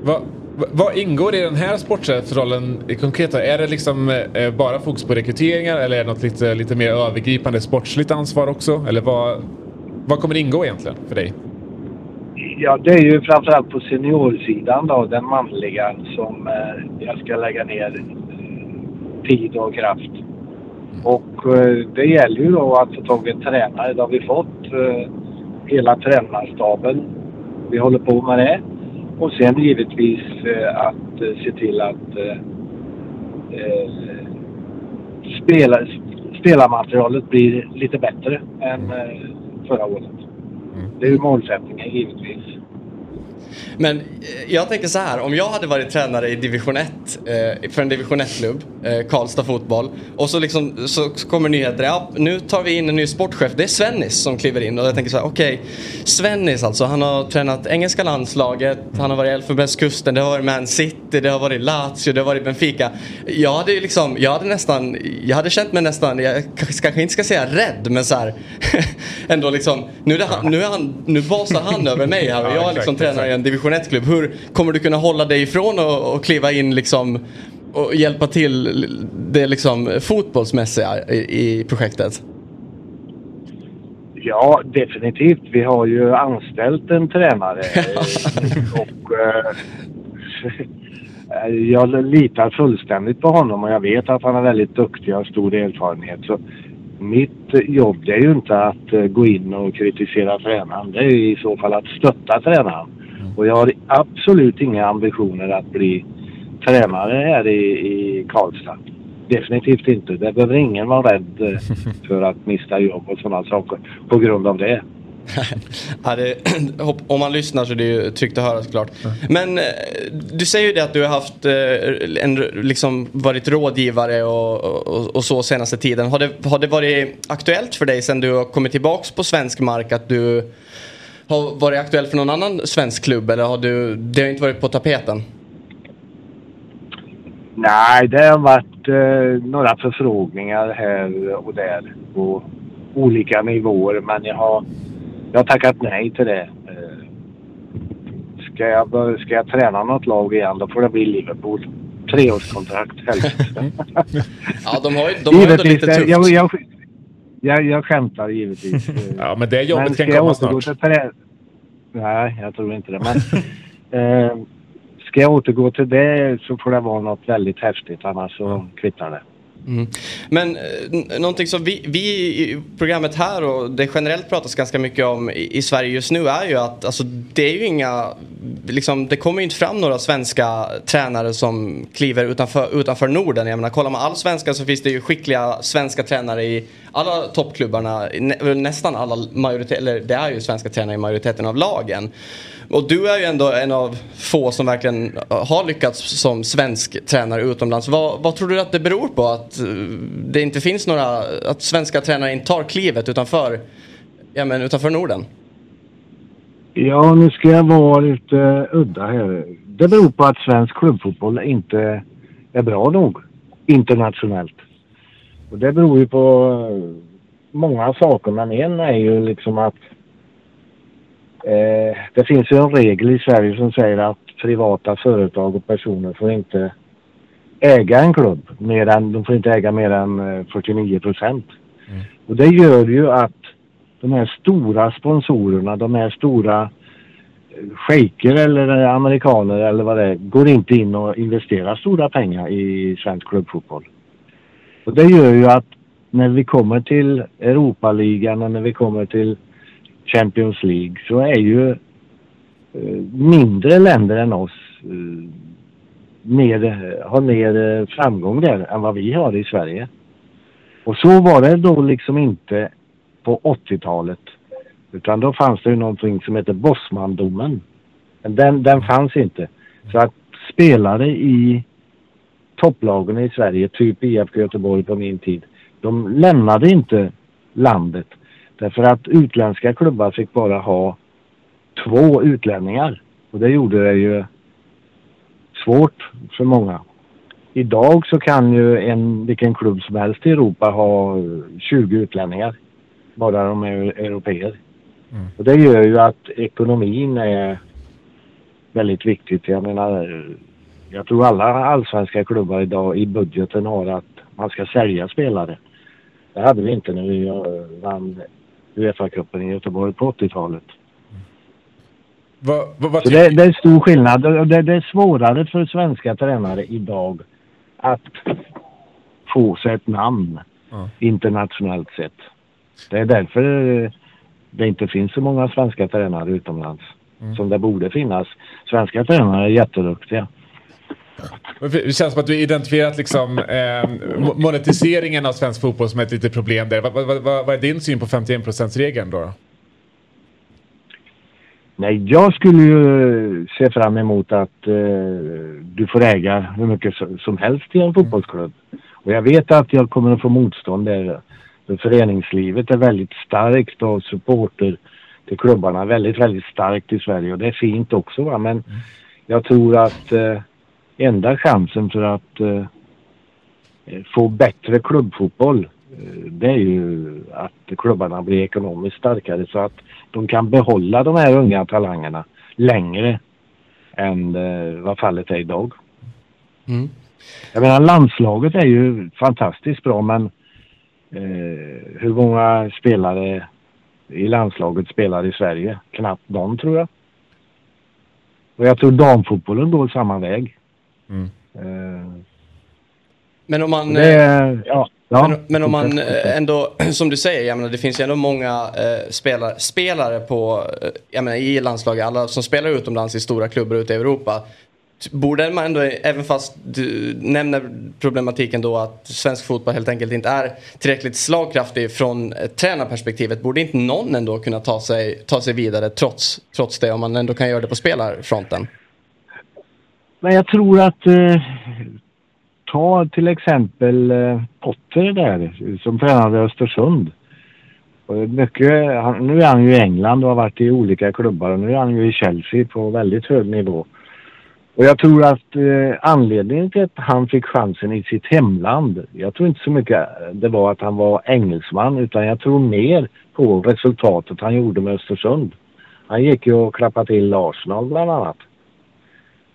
Vad, vad ingår i den här sportchefsrollen konkret? Är det liksom eh, bara fokus på rekryteringar eller är det något lite, lite mer övergripande sportsligt ansvar också? Eller vad, vad kommer ingå egentligen för dig? Ja, det är ju framförallt på seniorsidan då, den manliga, som eh, jag ska lägga ner eh, tid och kraft. Och eh, det gäller ju då att få tag i en tränare. Det har vi fått. Eh, hela tränarstaben. Vi håller på med det. Och sen givetvis eh, att eh, se till att eh, eh, spela, spelarmaterialet blir lite bättre än förra året. Det är målsättningen givetvis. Men eh, jag tänker så här, om jag hade varit tränare i division 1 eh, för en division 1-klubb, eh, Karlstad fotboll, och så, liksom, så kommer nyheter, ja, nu tar vi in en ny sportchef, det är Svennis som kliver in och jag tänker så här, okej, okay, Svennis alltså, han har tränat engelska landslaget, han har varit i Elfenbenskusten, det har varit Man City, det har varit Lazio, det har varit Benfica. Jag hade liksom, jag hade nästan, jag hade känt mig nästan, jag kanske inte ska säga rädd, men så här, (laughs) ändå liksom, nu är, han, nu är han, nu basar han över mig här och jag är liksom tränare i en division 1-klubb. Hur kommer du kunna hålla dig ifrån och, och kliva in liksom och hjälpa till det liksom fotbollsmässiga i, i projektet? Ja, definitivt. Vi har ju anställt en tränare. (laughs) och eh, (laughs) Jag litar fullständigt på honom och jag vet att han är väldigt duktig och har stor erfarenhet. Så mitt jobb det är ju inte att eh, gå in och kritisera tränaren. Det är i så fall att stötta tränaren. Och jag har absolut inga ambitioner att bli tränare här i, i Karlstad. Definitivt inte. Det behöver ingen vara rädd eh, (laughs) för att mista jobb och sådana saker på grund av det. (laughs) ja, det, (clears throat) om man lyssnar så är det ju tryggt att höra såklart. Men eh, du säger ju det att du har haft eh, en, liksom varit rådgivare och, och, och, så senaste tiden. Har det, har det varit aktuellt för dig sen du har kommit tillbaks på svensk mark att du har varit aktuell för någon annan svensk klubb eller har du, det har inte varit på tapeten? Nej, det har varit eh, några förfrågningar här och där på olika nivåer men jag har, jag har tackat nej till det. Eh, ska, jag, ska jag träna något lag igen då får det bli Liverpool. Treårskontrakt helst. (laughs) ja, de har ju, de har ju ändå lite tufft. Jag, jag, jag, jag skämtar givetvis. (laughs) ja, men det jobbet men kan komma snart. Till Nej, jag tror inte det. Men (laughs) eh, ska jag återgå till det så får det vara något väldigt häftigt. Annars så kvittar det. Mm. Men eh, någonting som vi, vi i programmet här och det generellt pratas ganska mycket om i, i, Sverige just nu är ju att alltså, det är ju inga, liksom, det kommer ju inte fram några svenska tränare som kliver utanför, utanför Norden. Jag menar, kollar man all svenska så finns det ju skickliga svenska tränare i alla toppklubbarna, nä, nästan alla majoritet, eller det är ju svenska tränare i majoriteten av lagen. Och du är ju ändå en av få som verkligen eh, har lyckats som svensk tränare utomlands. Vad, vad tror du att det beror på att eh, det inte finns några, att svenska tränare inte tar klivet utanför, ja, men utanför Norden? Ja, nu ska jag vara lite udda här. Det beror på att svensk klubbfotboll inte är bra nog internationellt. Och det beror ju på eh, många saker, men en är ju liksom att Eh, det finns ju en regel i Sverige som säger att privata företag och personer får inte äga en klubb. Mer än, de får inte äga mer än 49 eh, procent. Mm. Och det gör ju att de här stora sponsorerna, de här stora shejker eller amerikaner eller vad det är går inte in och investerar stora pengar i svensk klubbfotboll. Och det gör ju att när vi kommer till Europaligan och när vi kommer till Champions League så är ju eh, mindre länder än oss eh, mer, har mer eh, framgång där än vad vi har i Sverige. Och så var det då liksom inte på 80-talet. Utan då fanns det ju någonting som heter Bosmandomen. Men den, den fanns inte. Så att spelare i topplagen i Sverige, typ IFK Göteborg på min tid, de lämnade inte landet. Därför att utländska klubbar fick bara ha två utlänningar. Och det gjorde det ju svårt för många. Idag så kan ju en, vilken klubb som helst i Europa ha 20 utlänningar. Bara de är europeer. Mm. Och det gör ju att ekonomin är väldigt viktigt. Jag menar, jag tror alla allsvenska klubbar idag i budgeten har att man ska sälja spelare. Det hade vi inte när vi vann Uefa-cupen i Göteborg på 80-talet. Va, va, det, det, är stor skillnad. Det, det, är svårare för svenska tränare idag att få sig ett namn ja. internationellt sett. Det är därför det inte finns så många svenska tränare utomlands mm. som det borde finnas. Svenska tränare är jätteduktiga. Det känns som att du identifierat liksom, eh, monetiseringen av svensk fotboll som ett litet problem där. Vad, vad, vad, vad är din syn på 51%-regeln då? Nej, jag skulle ju se fram emot att eh, du får äga hur mycket som helst i en fotbollsklubb. Och jag vet att jag kommer att få motstånd där. Föreningslivet är väldigt starkt och supporter till klubbarna väldigt, väldigt starkt i Sverige och det är fint också va. Men jag tror att eh, enda chansen för att eh, få bättre klubbfotboll eh, det är ju att klubbarna blir ekonomiskt starkare så att de kan behålla de här unga talangerna längre än eh, vad fallet är idag. Mm. Jag menar landslaget är ju fantastiskt bra men eh, hur många spelare i landslaget spelar i Sverige? Knappt någon tror jag. Och jag tror damfotbollen går samma väg. Mm. Eh, men om man... Det, ja. Ja, men, men, om man eh, ändå, (clears throat) som du säger, jag menar, det finns ju ändå många eh, spelare, spelare på, eh, jag menar, i landslaget, alla som spelar utomlands i stora klubbar ute i Europa. Borde man ändå, även fast du nämner problematiken då att svensk fotboll helt enkelt inte är tillräckligt slagkraftig från tränarperspektivet, borde inte någon ändå kunna ta sig, ta sig vidare trots, trots det, om man ändå kan göra det på spelarfronten? Men jag tror att eh, ta till exempel eh, Potter där som tränade Östersund. Östersund. mycket, han, nu är han ju i England och har varit i olika klubbar och nu är han ju i Chelsea på väldigt hög nivå. Och jag tror att eh, anledningen till att han fick chansen i sitt hemland, jag tror inte så mycket eh, det var att han var engelsman utan jag tror mer på resultatet han gjorde med Östersund. Han gick ju och klappade till Arsenal bland annat.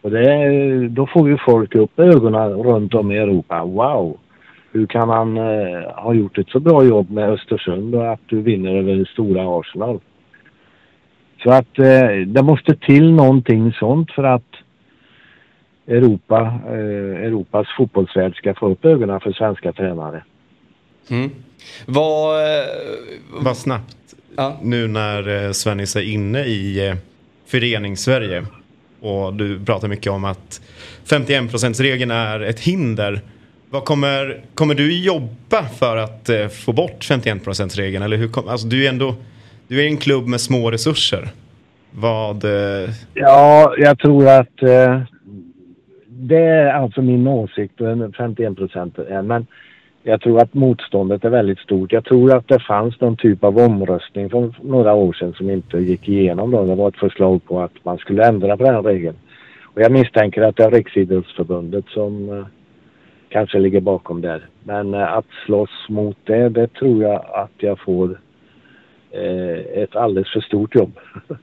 Och det, då får ju folk upp ögonen runt om i Europa. Wow! Hur kan han eh, ha gjort ett så bra jobb med Östersund och att du vinner över stora Arsenal? Så att eh, det måste till någonting sånt för att Europa, eh, Europas fotbollsvärld ska få upp ögonen för svenska tränare. Mm. Vad... Eh, Vad snabbt. Ja. Nu när eh, Svennis är inne i eh, förenings-Sverige och du pratar mycket om att 51%-regeln är ett hinder. Vad kommer, kommer du jobba för att eh, få bort 51%-regeln? Eller hur kom, alltså, du är ändå du är en klubb med små resurser. Vad... Eh... Ja, jag tror att eh, det är alltså min åsikt, 51 procent. Men jag tror att motståndet är väldigt stort. Jag tror att det fanns någon typ av omröstning för några år sedan som inte gick igenom. Då. Det var ett förslag på att man skulle ändra på den regeln. Och jag misstänker att det är Riksidrottsförbundet som eh, kanske ligger bakom där. Men eh, att slåss mot det, det tror jag att jag får eh, ett alldeles för stort jobb. (laughs)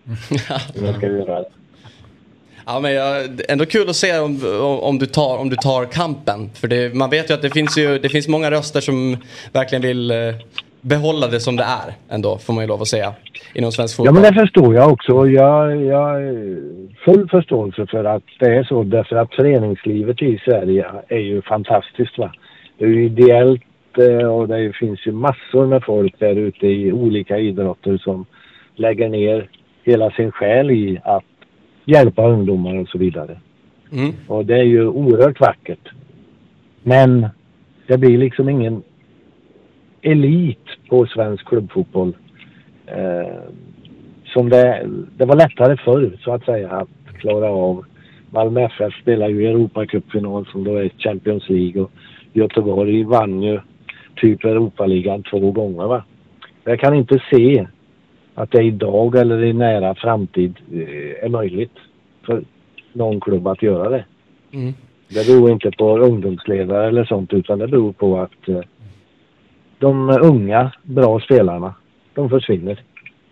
jag ska göra det. Ja, men jag, ändå kul att se om, om, du, tar, om du tar kampen. För det, man vet ju att det finns, ju, det finns många röster som verkligen vill, eh, behålla det som det är ändå, får man ju lov att säga, inom svensk Ja, fotboll. men det förstår jag också. Jag, jag har full förståelse för att det är så. Därför att föreningslivet i Sverige är ju fantastiskt. Va? Det är ju ideellt eh, och det finns ju massor med folk där ute i olika idrotter som lägger ner hela sin själ i att hjälpa ungdomar och så vidare. Mm. Och det är ju oerhört vackert. Men det blir liksom ingen elit på svensk klubbfotboll. Eh, som det, det var lättare förr så att säga att klara av. Malmö FF spelar ju Europacupfinal som då är Champions League och Göteborg vann ju typ Europaligan två gånger va. Jag kan inte se att det idag eller i nära framtid eh, är möjligt för någon klubb att göra det. Mm. Det beror inte på ungdomsledare eller sånt utan det beror på att eh, de unga bra spelarna, de försvinner.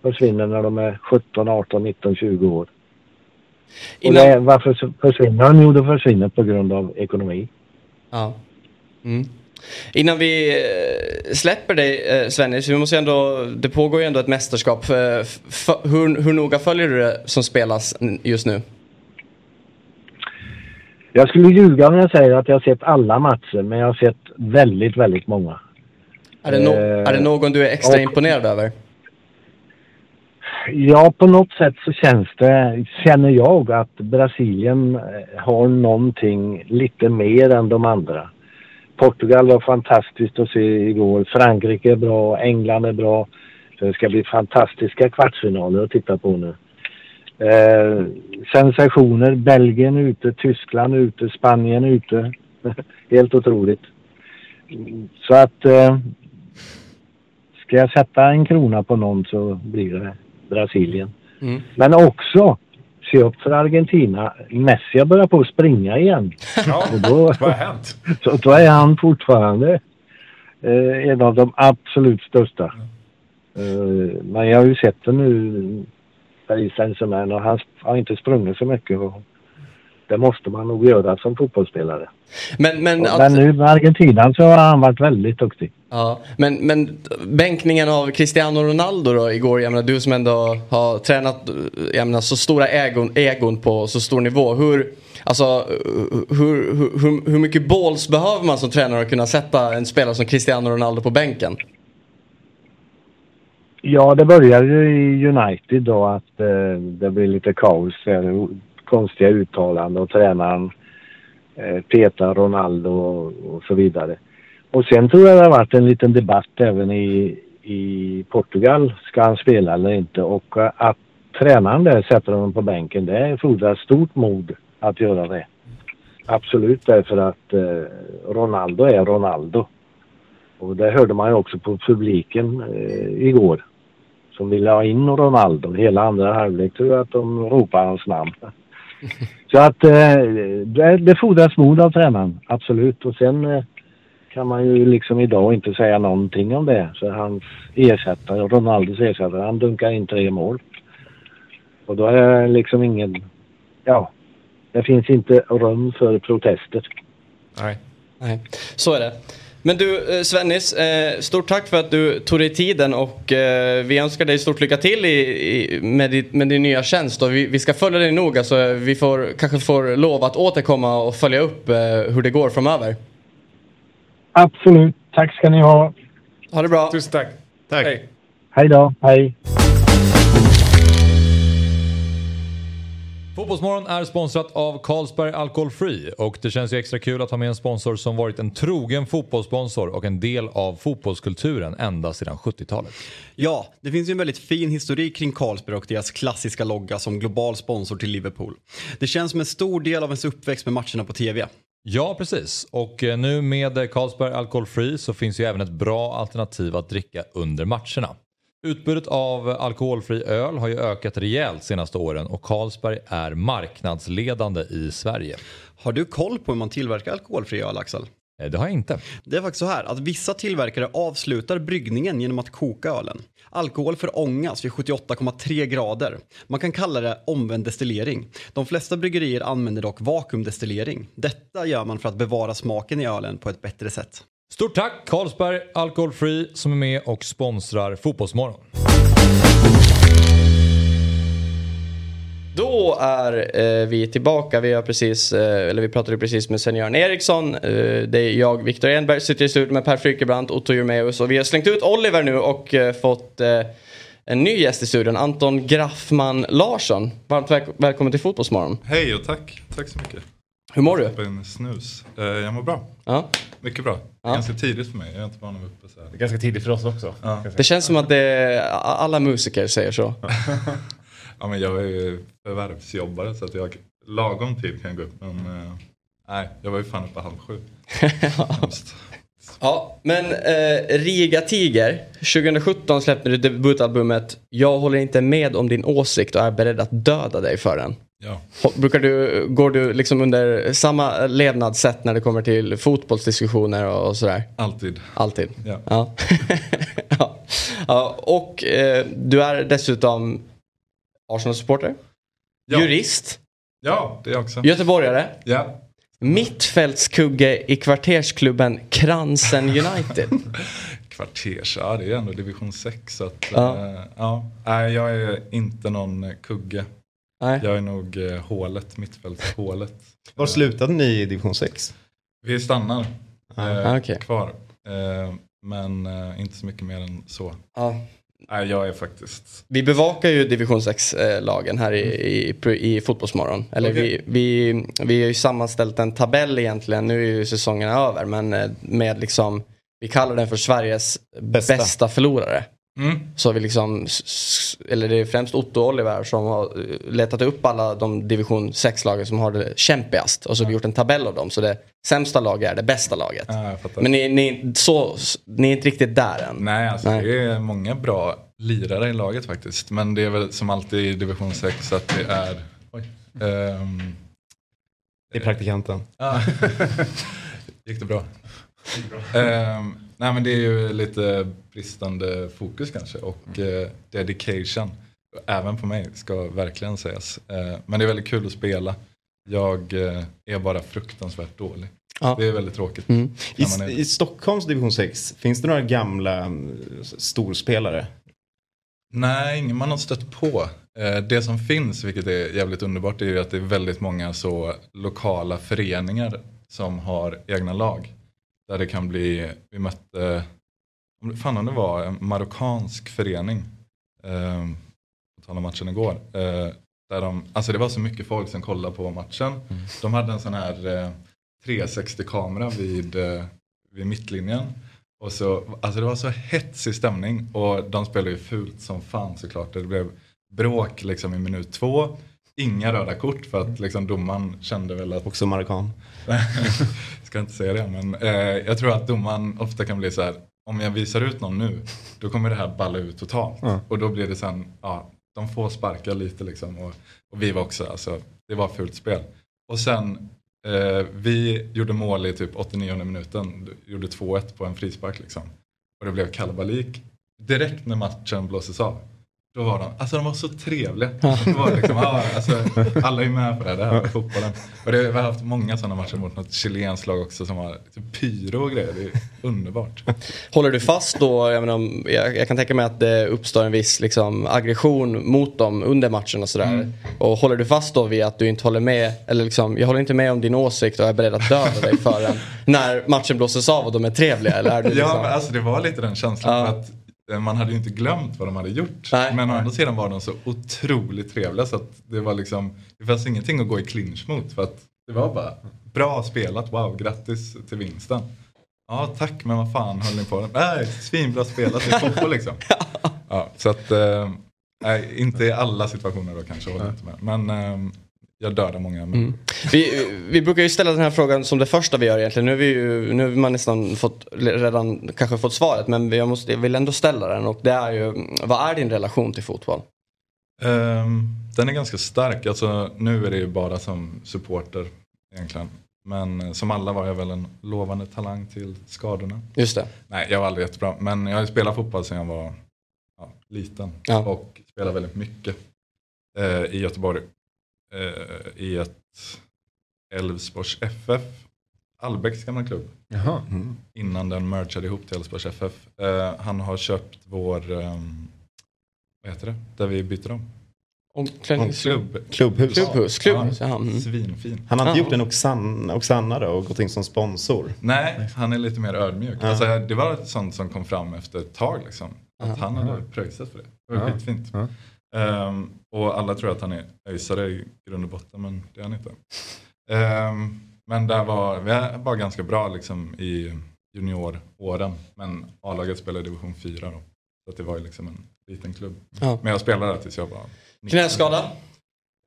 Försvinner när de är 17, 18, 19, 20 år. Och Innan... det, varför försvinner de? Jo, de försvinner på grund av ekonomi. Ja. Mm. Innan vi eh, släpper dig eh, Svennis, vi måste ändå, det pågår ju ändå ett mästerskap. Eh, hur, hur noga följer du det som spelas just nu? Jag skulle ljuga om jag säger att jag har sett alla matcher, men jag har sett väldigt, väldigt många. Är det, no- Eh, är det någon du är extra och- imponerad över? Ja, på något sätt så känns det, känner jag att Brasilien har någonting lite mer än de andra. Portugal var fantastiskt att se igår. Frankrike är bra, England är bra. Så det ska bli fantastiska kvartsfinaler att titta på nu. Eh, sensationer. Belgien ute, Tyskland ute, Spanien ute. (laughs) Helt otroligt. Så att eh, ska jag sätta en krona på någon så blir det Brasilien. Mm. Men också se upp för Argentina. Messi har börjat på att springa igen. Ja, Och då, vad har hänt? (laughs) så då är han fortfarande eh, en av de absolut största. Eh, men jag har ju sett det nu, Paris Saint-Germain, och han har inte sprungit så mycket. Och det måste man nog göra som fotbollsspelare. Men, men, att, Men nu med Argentina så har han varit väldigt duktig ja, men, men bänkningen av Cristiano Ronaldo då igår, jag menar du som ändå har tränat jag menar, så stora ägon, ägon på så stor nivå. Hur, alltså, hur, hur, hur, mycket balls behöver man som tränare att kunna sätta en spelare som Cristiano Ronaldo på bänken? Ja, det började ju i United då att eh, det blev lite kaos. Konstiga uttalanden och tränaren eh, petar Ronaldo och, och så vidare. Och sen tror jag det har varit en liten debatt även i, i Portugal. Ska han spela eller inte? Och eh, att tränaren där sätter honom på bänken, det fordrar stort mod att göra det. Absolut, därför att eh, Ronaldo är Ronaldo. Och det hörde man ju också på publiken eh, igår. Som ville ha in Ronaldo. Hela andra halvlek tror jag att de ropade hans namn. (laughs) Så att eh, det, det fordras mod av tränaren, absolut. Och sen eh, kan man ju liksom idag inte säga någonting om det. Så hans ersättare, Ronaldos ersättare, han dunkar in tre mål. Och då är det liksom ingen, ja, det finns inte rum för protester. Nej. Nej, så är det. Men du eh, Svennis, eh, stort tack för att du tog dig tiden och eh, vi önskar dig stort lycka till i, i, med, ditt, med din nya tjänst. Och vi, vi ska följa dig noga så vi får, kanske får lov att återkomma och följa upp hur det går framöver. Absolut, tack ska ni ha. Ha det bra. Tusen tack. Tack. Hej. Hej då, hej. Fotbollsmorgon är sponsrat av Carlsberg Alcohol Free och det känns ju extra kul att ha med en sponsor som varit en trogen fotbollssponsor och en del av fotbollskulturen ända sedan 70-talet. Ja, det finns ju en väldigt fin historik kring Carlsberg och deras klassiska logga som global sponsor till Liverpool. Det känns som en stor del av ens uppväxt med matcherna på TV. Ja, precis. Och eh, nu med Carlsberg Alcohol så finns ju även ett bra alternativ att dricka under matcherna. Utbudet av alkoholfri öl har ju ökat rejält senaste åren och Carlsberg är marknadsledande i Sverige. Har du koll på hur man tillverkar alkoholfri öl, Axel? Eh, Det har jag inte. Det är faktiskt så här att vissa tillverkare avslutar bryggningen genom att koka ölen. Alkohol förångas vid 78,3 grader. Man kan kalla det omvänd destillering. De flesta bryggerier använder dock vakuumdestillering. Detta gör man för att bevara smaken i ölen på ett bättre sätt. Stort tack Carlsberg Alkoholfri som är med och sponsrar Fotbollsmorgon. Då är eh, vi tillbaka. Vi, har precis, eh, eller vi pratade precis med senioren Eriksson. Eh, det är jag, Viktor Enberg, sitter i studion med Per Frykebrant, Otto Jurmeus och vi har slängt ut Oliver nu och eh, fått eh, en ny gäst i studion, Anton Graffman Larsson. Varmt väl välkommen till Fotbollsmorgon. Hej och tack. Tack så mycket. Hur mår du? En snus. Eh, jag mår bra. Ja. Mycket bra. Ja. Ganska tidigt för mig. Jag är inte van att uppe så här. Det är ganska tidigt för oss också. Ja. Det känns som att det alla musiker säger så. (laughs) ja, men jag är ju förvärvsjobbare så att jag lagom tid kan jag gå upp. Men eh, nej, jag var ju fan uppe halv sju. (laughs) Ja, men eh, Riga Tiger. 2017 släppte du debutalbumet Jag håller inte med om din åsikt och är beredd att döda dig för den. Ja. Brukar du, går du liksom under samma levnadssätt när det kommer till fotbollsdiskussioner och, och sådär? Alltid. Alltid? Ja. Ja. (laughs) ja. ja. Och eh, du är dessutom Arsenal-supporter? Ja. Jurist? Ja, det är jag också. Göteborgare? Ja. Mittfältskugge i kvartersklubben Kransen (laughs) United? Kvarters, ja det är ändå division 6. Så att, Ja. ja. ja. Nej, jag är inte någon eh, kugge. Nej. Jag är nog eh, hålet, mittfältshålet. Var slutade ni i division 6? Vi stannar eh, Ah, okej. kvar. Eh, men eh, inte så mycket mer än så. Ja. Nej, jag är faktiskt... Vi bevakar ju division 6-lagen här i, i, i Fotbollsmorgon. Eller Okej. vi, vi, vi har ju sammanställt en tabell egentligen, nu är ju säsongen över, men eh, med liksom, vi kallar den för Sveriges bästa, Bästa. förlorare. Mm. Så har vi liksom, eller det är främst Otto och Oliver som har eh, letat upp alla de division 6-lagen som har det kämpigast. Och så har vi gjort en tabell av dem, så det sämsta laget är det bästa laget. Ja. Men ni, ni, så, ni är inte riktigt där än. Nej, alltså Nej. det är många bra lirare i laget faktiskt. Men det är väl som alltid i division 6 att det är... Oj. Ehm, Det är praktikanten. (laughs) Gick det bra? Ehm, nej men det är ju lite bristande fokus kanske och eh, dedication. Även på mig ska verkligen sägas. Eh, men det är väldigt kul att spela. Jag eh, är bara fruktansvärt dålig. Ja. Det är väldigt tråkigt. Mm. I, är- I Stockholms division 6, finns det några gamla mm, storspelare? Nej, ingen man har stött på. Eh, Det som finns, vilket är jävligt underbart, är ju att det är väldigt många så lokala föreningar som har egna lag. Där det kan bli, vi mötte, fan om det var en marockansk förening, eh, på tal om matchen igår. Eh, där de, alltså det var så mycket folk som kollade på matchen. De hade en sån här eh, 360-kamera vid, eh, vid mittlinjen. Och så, alltså det var så hetsig stämning och de spelade ju fult som fan såklart. Det blev bråk liksom i minut två. Inga röda kort för att liksom domaren kände väl att... Också marockan. Ska inte säga det men eh, jag tror att domaren ofta kan bli så här. Om jag visar ut någon nu då kommer det här balla ut totalt. Ja. Och då blir det sen, ja de får sparka lite liksom. Och, och vi var också, alltså det var fult spel. Och sen eh, vi gjorde mål i typ 89 minuten. Gjorde 2-1 på en frispark liksom. Och det blev kalabalik. Direkt när matchen blåses av. Då var de, alltså de var så trevliga. Det var liksom, ja, alltså, alla är med på det, det här med fotbollen. Och det, vi har haft många sådana matcher mot något chilenskt lag också som har typ pyro och grejer. Det är underbart. Håller du fast då, jag, menar, jag, jag kan tänka mig att det uppstår en viss liksom, aggression mot dem under matchen och sådär. Mm. Och håller du fast då vid att du inte håller med, eller liksom, jag håller inte med om din åsikt och är beredd att döda dig för den. När matchen blåses av och de är trevliga eller är du liksom... Ja, men alltså det var lite den känslan. Ja. Att man hade ju inte glömt vad de hade gjort. Nej. Men å andra sidan var de så otroligt trevliga så att det var liksom, det fanns ingenting att gå i clinch mot. För att det var bara bra spelat, wow, grattis till vinsten. Ja tack, men vad fan höll ni på med? Nej, svinbra spelat i fotboll liksom. (laughs) Ja, så att, eh, nej, inte i alla situationer då kanske, håller inte med. Men eh, jag dödar många. Men, Mm. Vi, vi brukar ju ställa den här frågan som det första vi gör egentligen. Nu har, vi ju, nu har man nästan fått, redan kanske fått svaret men jag, måste, jag vill ändå ställa den och det är ju, vad är din relation till fotboll? Ehm, den är ganska stark. Alltså, nu är det ju bara som supporter egentligen. Men eh, som alla var jag väl en lovande talang till skadorna. Just det. Nej, jag var aldrig jättebra. Men jag har spelat fotboll sedan jag var ja, liten. Ja. Och spelat väldigt mycket eh, i Göteborg. Eh, I ett Elfsborgs FF. Allbäcks gamla klubb. Jaha. Innan den mergade ihop till Elfsborgs FF. Eh, han har köpt vår, ehm, vad heter det, där vi byter om. Omklädningsrum. Klubb. Klubbhus. Klubbhus, klubbhus, ja. Mm. Svinfin. Han har inte Ja. gjort en Oxana, Oxana då och gått in som sponsor. Nej, han är lite mer ödmjuk. Ja. Alltså, det var sånt som kom fram efter ett tag. Liksom. Att han hade pröjsat för det. Det var Ja. skitfint. Ja. Och alla tror att han är öisare i grund och botten, men det är han inte. Ehm, men där var, vi var ganska bra liksom, i junioråren. Men A-laget spelade i division 4 då. Så det var ju liksom en liten klubb. Ja. Men jag spelade där tills jag var 19. Knäskada?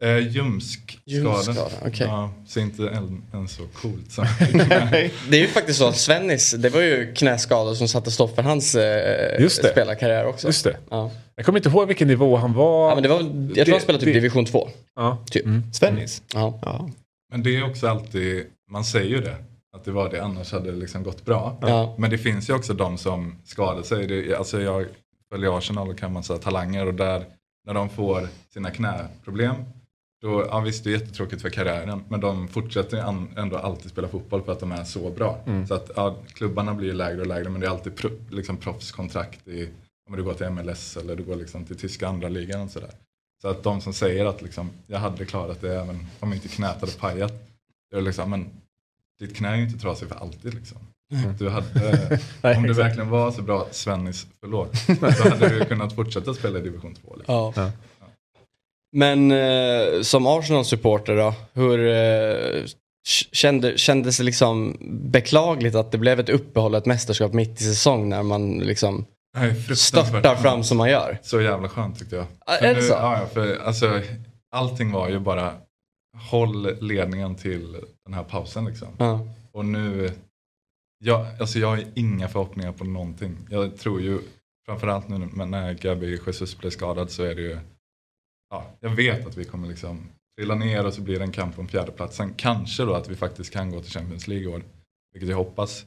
Eh, ljumskskada. Ljumskskada, okej. Ja, så inte än, än så coolt som (laughs) Det är ju faktiskt så att Svennis, det var ju knäskador som satte stopp för hans eh, Just det. spelarkarriär också. Just det. Ja. Jag kommer inte ihåg vilken nivå han var. Ja, men det var, jag tror Det- han spelade typ det- division 2. Ja. Typ. Svennis? Ja. Ja. Men det är också alltid, man säger ju det. Att det var det, annars hade det liksom gått bra. Ja. Men det finns ju också de som skadar sig. Det, alltså jag följer Arsenal och kan man säga talanger och där när de får sina knäproblem. Då, ja visst det är jättetråkigt för karriären men de fortsätter ändå alltid spela fotboll för att de är så bra. Mm. Så att ja, klubbarna blir ju lägre och lägre men det är alltid pro, liksom proffskontrakt i, om du går till MLS eller du går liksom till tyska andra ligan och sådär. Så att de som säger att liksom, jag hade klarat det även om inte knät hade pajat. Det är liksom, men ditt knä är ju inte trasigt för alltid liksom. Du hade, (laughs) Nej, om du verkligen var så bra, Svennis, förlåt, så hade du kunnat fortsätta spela i division 2. Liksom. Ja. Men eh, som Arsenal-supporter då, hur eh, kände, kändes det liksom beklagligt att det blev ett uppehåll, ett mästerskap mitt i säsong när man liksom Nej, störtar fram som man gör? Så jävla skönt tyckte jag. Ah, är det nu, så? Ja, för alltså, allting var ju bara håll ledningen till den här pausen liksom. Ja. Och nu, jag, alltså jag har inga förhoppningar på någonting. Jag tror ju, framförallt nu när Gabi Jesus blev skadad så är det ju, ja, jag vet att vi kommer liksom trilla ner och så blir det en kamp om fjärdeplatsen. Kanske då att vi faktiskt kan gå till Champions League i år, vilket jag hoppas.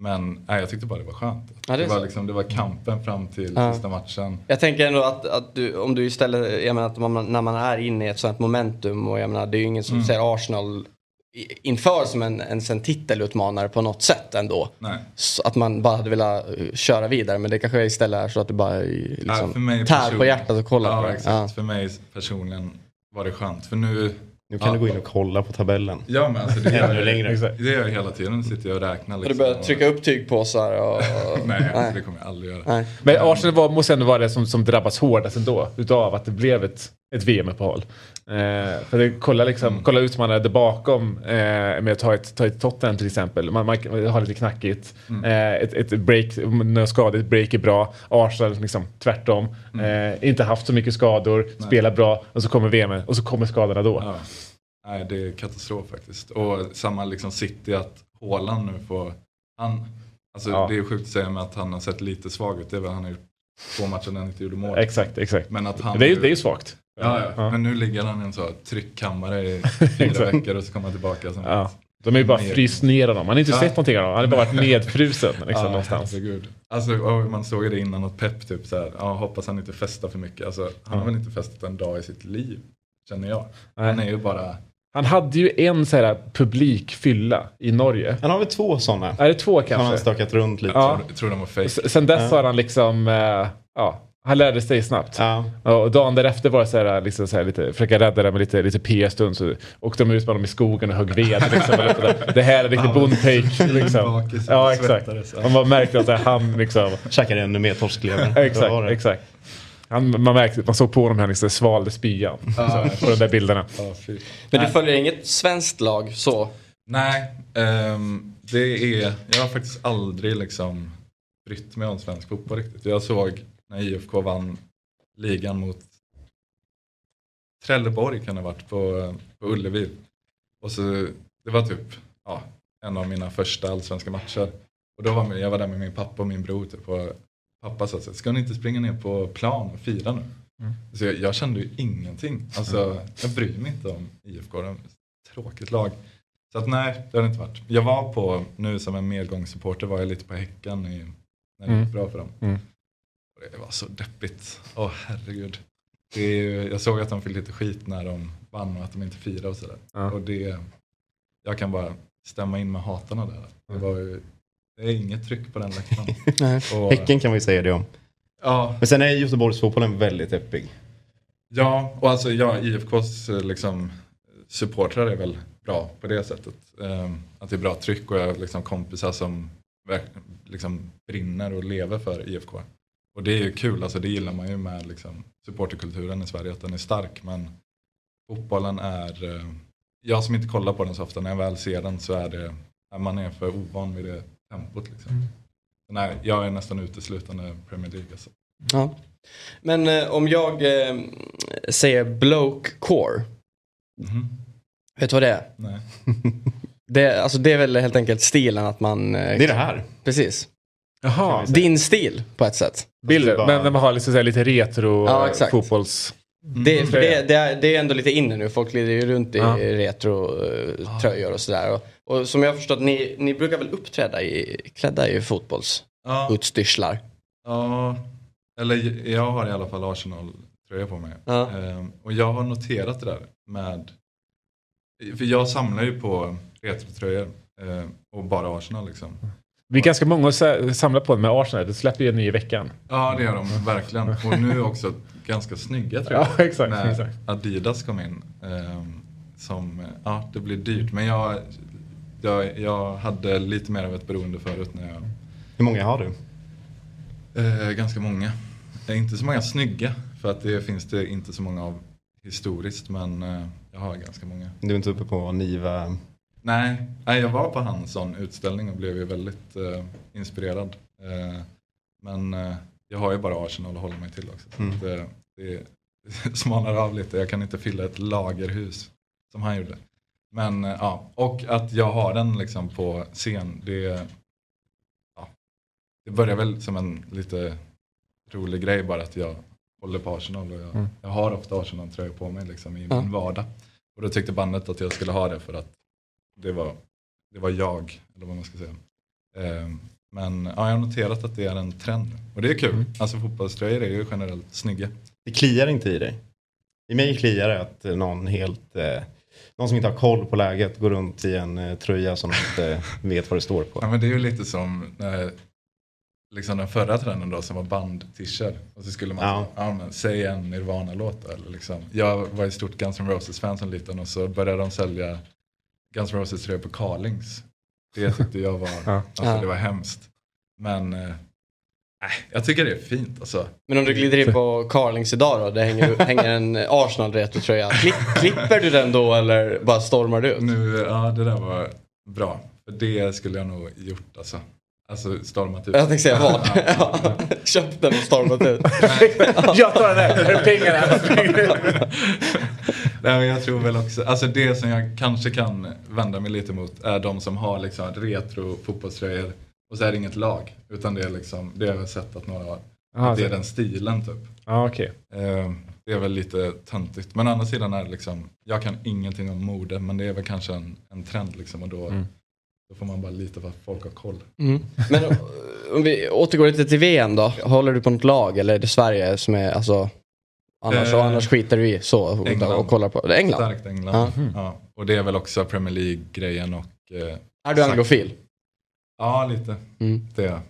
Men nej, jag tyckte bara det var skönt. Ja, det det, var liksom, det var kampen fram till Ja. sista matchen. Jag tänker ändå att, att du, om du istället, jag menar att man, när man är inne i ett sånt momentum och jag menar det är ju ingen som Mm. ser Arsenal inför som en, en, en titelutmanare på något sätt ändå. Nej. Så att man bara hade velat eh, köra vidare men det kanske istället är så att det bara eh, Ja, liksom, mig tär på hjärtat och kolla ja, på det. Exakt. Ja. För mig personligen var det skönt. För nu, Nu kan Ja. du gå in och kolla på tabellen. ja men alltså det (laughs) gör, Ännu längre. Det gör jag hela tiden. Sitter jag och räknar. Och Liksom, du börjar och- trycka upp tygpåsar och... (laughs) Nej, alltså, det kommer jag aldrig göra. Nej. Men Arsenal var, måste ändå vara det som, som drabbas hårdast ändå utav att det blev ett, ett VM-uppehåll. Eh, för det, kolla, liksom, Mm. kolla utmanare där bakom eh, med att ta ett, ta ett Tottenham till exempel. Man, man har lite knackigt. Mm. Eh, ett, ett break, några skador, ett break är bra. Arsenal liksom tvärtom. Mm. Eh, inte haft så mycket skador, spelar bra och så kommer VM och så kommer skadorna då. Ja. Nej, det är katastrof faktiskt. Och samma liksom City att Haaland nu får... Han, alltså Ja. Det är sjukt att säga med att han har sett lite svag ut. Det är väl han har gjort två matcher när han inte gjorde mål. Exakt, exakt. Men att han Det är, ju- det är ju svagt. Ja, ja. Ja. Men nu ligger han i en så tryckkammare i (laughs) fyra veckor och så kommer han tillbaka. Som Ja. De är ju bara fryst ner honom. Man har inte Ja. sett någonting av honom. Han har bara varit (laughs) nedfrusen liksom, Ja, någonstans. herregud. Alltså, man såg ju det innan att Pep typ så här, ja, hoppas han inte festar för mycket. Alltså, han har väl inte festat en dag i sitt liv, känner jag. Han Nej. är ju bara, Han hade ju en så här publikfylla i Norge. Han har väl två sådana. Är det två Har han kanske? stakat runt lite. Ja. jag tror de var fake. Sen dess Ja. har han liksom, eh, ja, han lärde sig snabbt. Ja. Och dagen därefter var det så här, liksom så här lite, försöka rädda det med lite, lite p-stund. Så åkte de ut med dem i skogen och högg ved. Liksom, och det här är riktigt bondtake. (laughs) Liksom. Ja, exakt. ja. Man märkte att här, han liksom... Käkade ännu mer torsklever. Exakt, exakt. Han, man märkte, man såg på honom han liksom svalde spyan. Så, på de där bilderna. Fy. Men du följer inget svenskt lag så? Nej, ehm, det är, jag har faktiskt aldrig liksom brytt mig om svensk fotboll riktigt. Jag såg när IFK vann ligan mot Trelleborg kan det ha varit på, på Ullevi. Och så, det var typ ja, en av mina första allsvenska matcher. Och då var jag var där med min pappa och min bror. Typ, och pappa sa så här, ska ni inte springa ner på plan och fira nu? Så jag, jag kände ju ingenting. Alltså, jag bryr mig inte om IFK, de är ett tråkigt lag. Så att nej, det har det inte varit. Jag var på, nu som en medgångssupporter var jag lite på Häcken i, när det Mm. gick bra för dem. Mm. Det var så deppigt. Åh herregud. Det är ju, jag såg att de fick lite skit när de vann och att de inte firade och sådär. Ja. Och det, jag kan bara stämma in med hatarna där. Det var ju det är inget tryck på den läktaren. (laughs) Och- Häcken kan vi säga det om. Ja. Men sen är Göteborgsfotbollen väldigt deppig. Ja, och alltså ja, IFKs eh, liksom, supportrar är väl bra på det sättet. Ehm, att det är bra tryck och jag har liksom kompisar som liksom brinner och lever för IFK. Och det är ju kul, alltså det gillar man ju med liksom, supporterkulturen i Sverige, att den är stark. Men fotbollen är, eh, jag som inte kollar på den så ofta, när jag väl ser den så är det, man är för ovan vid det tempot. Liksom. Så Nej, jag är nästan uteslutande Premier League. Alltså. Ja. Men eh, om jag eh, säger bloke core. Vet du vad det är? Nej. (laughs) Det, alltså det är väl helt enkelt stilen att man... eh, Det är det här. Precis. Jaha. Din stil på ett sätt. Bilder, men när man har liksom så här lite retro Ja, eh, exakt. fotbolls... Det, för det, det, är, det är ändå lite inne nu. Folk glider ju runt i Ja. retro-tröjor och sådär. Och, och som jag har förstått, ni, ni brukar väl uppträda i, klädda i Ja. fotbollsutstyrslar? Ja, eller jag har i alla fall Arsenal-tröja på mig. Ja. Ehm, och jag har noterat det där med, för jag samlar ju på retrotröjor ehm, och bara Arsenal liksom. Vi är ganska många som samlar på det med Arsenal. Det släpper ju en ny i veckan. Ja det gör de verkligen. Och nu också ganska snygga tröjor. (laughs) Ja, exakt, När exakt. Adidas kom in. ehm, som, ja det blir dyrt. Men jag, jag, jag hade lite mer av ett beroende förut när jag Hur många har du? Eh, ganska många. Eh, inte så många snygga, för att det finns det inte så många av historiskt, men eh, jag har ganska många. Du är inte uppe på Niva? Nej, nej jag var på hans sån utställning och blev ju väldigt eh, inspirerad. Eh, men eh, jag har ju bara Arsenal att hålla mig till också. Så Mm. eh, det (laughs) smalnar av lite, jag kan inte fylla ett lagerhus som han gjorde. Men eh, ja, och att jag har den liksom på scen, det, ja, det börjar väl som en lite rolig grej bara att jag håller på Arsenal och jag, Mm. jag har ofta Arsenal-tröjor på mig liksom i Ja. min vardag. Och då tyckte bandet att jag skulle ha det för att det var, det var jag, eller vad man ska säga. Ehm, men ja, jag har noterat att det är en trend. Och det är kul. Alltså fotbollströjor är ju generellt snygga. Det kliar inte i dig? I mig kliar det att eh, någon helt... Eh, någon som inte har koll på läget går runt i en eh, tröja som inte vet vad det står på. Ja, men det är ju lite som när, liksom den förra trenden då som var band-t-shirt. Och så skulle man Ja. ja. Men, säg en Nirvana-låt. Eller liksom. Jag var ett stort Guns N' Roses-fan som liten och så började de sälja Guns N' Roses-tröjor på Carlings. Det tyckte jag var, (laughs) Ja. alltså, det var hemskt. Men eh, nej, jag tycker det är fint alltså. Men om du glider in på Carlings idag då, det hänger, (laughs) hänger en Arsenal retrotröja. Klipp, klipper du den då eller bara stormar du ut? Nu, ja det där var bra. För det skulle jag nog gjort alltså. Alltså stormat ut. Jag tänkte säga vad. (laughs) Ja. Köpt den och stormat ut. Jag tar den där, här är pengarna. Nej, men jag tror väl också, alltså det som jag kanske kan vända mig lite mot är de som har liksom retro fotbollströjor och så är det inget lag. Utan det är liksom, det har jag sett att några har. Aha, att det är så- den stilen typ. Ja, okej. Eh, det är väl lite töntigt. Men å andra sidan är det liksom, jag kan ingenting om mode men det är väl kanske en, en trend liksom och då, Mm. då får man bara lita på att folk har koll. Mm. Men om vi återgår lite till VM då. Håller du på något lag eller är det Sverige som är alltså Annars, Eh, annars skiter du i så och, England. och kollar på England? Starkt England. Ja. Ja. Och det är väl också Premier League-grejen och... Eh, Är du anglofil? Ja, lite. Mm. Det är jag.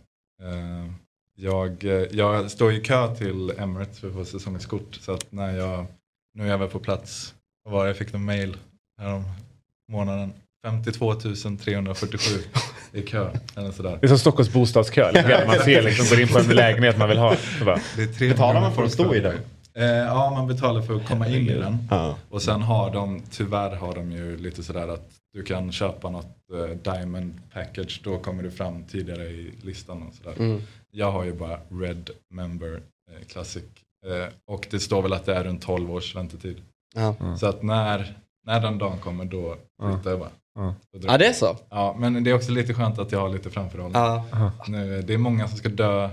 Eh, jag. eh, Jag står i kö till Emirates för att få säsongskort. Så att när jag, nu är jag väl på plats. Var? Jag fick en mail härom månaden. 52 347 i kö. Eller sådär. Det är som Stockholms bostadskö. grann. Man ser liksom, går in på en lägenhet man vill ha. Bara, Det är Betalar man för att stå i den? Eh, ja, man betalar för att komma in i den. Ja. Och sen har de, tyvärr har de ju lite sådär att du kan köpa något eh, Diamond Package, då kommer du fram tidigare i listan och sådär. Mm. Jag har ju bara Red Member eh, Classic. Eh, och det står väl att det är runt 12 års väntetid. Ja. Så att när, när den dagen kommer då flyttar jag bara. Ja. Ja, det är så? Ja, men det är också lite skönt att jag har lite framförhållning. Ja. Nu, det är många som ska dö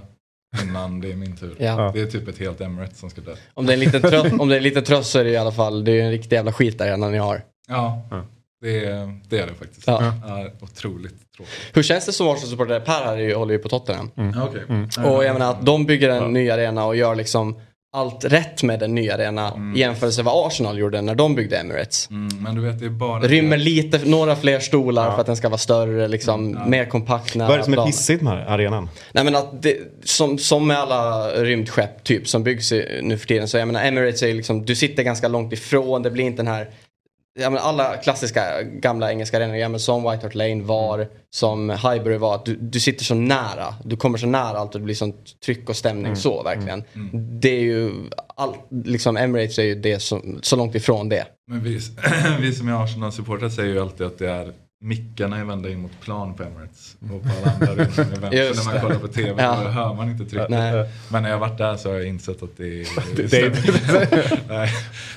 innan det är min tur. Ja. Det är typ ett helt Emirates som ska dö. Om det är en liten tröst, om det är en liten tröst så är det i alla fall, det är en riktig jävla skit där innan ni har. Ja. Det, är, det är det faktiskt. Ja. Ja, otroligt tråkigt. Hur känns det som Arsenal-supporter? Per här håller ju på Tottenham. Ja, okej. Mm. Och jag menar att de bygger en ny arena och gör liksom allt rätt med den nya arenan i jämförelse med vad Arsenal gjorde när de byggde Emirates. Mm, men du vet, det är bara... Rymmer lite, några fler stolar för att den ska vara större, liksom, mer kompakt. Vad är det som är pissigt med arenan? Nej men att det, som, som med alla rymdskepp typ som byggs i, nu för tiden så jag menar Emirates är liksom, du sitter ganska långt ifrån, det blir inte den här menar, alla klassiska gamla engelska arenor, ja, som White Hart Lane var, som Highbury var, att du, du sitter så nära, du kommer så nära allt och det blir sånt tryck och stämning Mm. så verkligen. Det är ju, all, liksom Emirates är ju det som, så långt ifrån det. Men vi, (clears throat) vi som är Arsenal-supportrar säger ju alltid att det är mickarna är vända in mot plan på Emirates. Och på alla andra är (laughs) Så när man kollar på TV Ja. då hör man inte trycket. Nej. Men när jag varit där så har jag insett att det är, (laughs) Det- det- (laughs) Nej,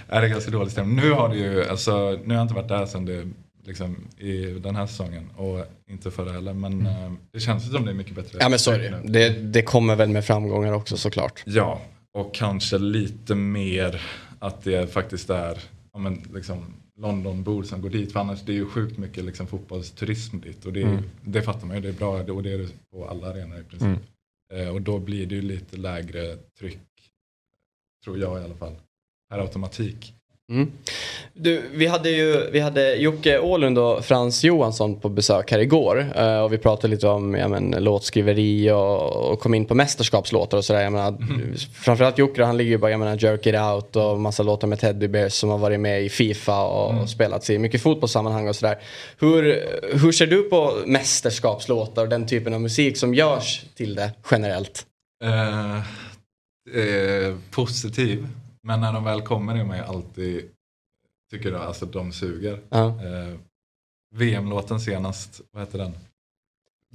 är det ganska dålig stämning. Nu har det ju, alltså, nu har jag inte varit där sedan det, liksom, i den här säsongen. Och inte förra heller. Men eh, det känns som det är mycket bättre. Ja men så är det det, det kommer väl med framgångar också såklart. Ja, och kanske lite mer att det faktiskt är ja, men, liksom, Londonbor som går dit. För annars det är ju sjukt mycket liksom, fotbollsturism dit. Och det, Mm. det fattar man ju, det är bra och det är det på alla arenor i princip. Eh, och då blir det ju lite lägre tryck, tror jag i alla fall, per automatik. Mm. Du, vi hade ju vi hade Jocke Åhlund och Frans Johansson på besök här igår. eh, och vi pratade lite om ja, men, låtskriveri och, och kom in på mästerskapslåtar och sådär. Jag menar, Framförallt Jocke han ligger ju bara jag menar, Jerk It Out och massa låtar med Teddy Bears som har varit med i Fifa och, och spelats i mycket fotbollssammanhang och sådär. Hur, hur ser du på mästerskapslåtar och den typen av musik som görs till det generellt? Eh, eh, positiv, men när de väl kommer är man ju alltid, tycker jag, alltså de suger. Ja. Eh, VM-låten senast, vad heter den?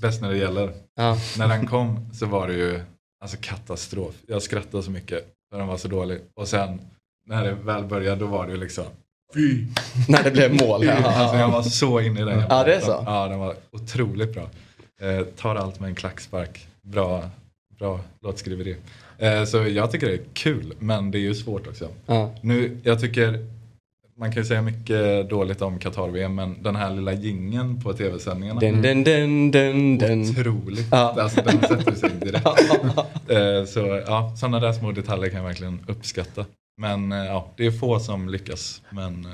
Bäst när det gäller. Ja. När den kom så var det ju alltså katastrof. Jag skrattade så mycket för den var så dålig. Och sen när det väl började då var det ju liksom Fy! När det blev mål. Alltså jag var så inne i den. Ja, det är så? Ja, den var otroligt bra. Eh, tar allt med en klackspark. Bra, bra låtskriveri. Eh, så jag tycker det är kul, men det är ju svårt också. Ja. Nu, jag tycker, man kan ju säga mycket dåligt om Qatar-VM, men den här lilla gingen på tv-sändningarna. Den, den, den, den, den. Otroligt. Ja. Alltså den sätter sig direkt. (laughs) Eh, så ja, sådana där små detaljer kan jag verkligen uppskatta. Men eh, ja, det är få som lyckas. Men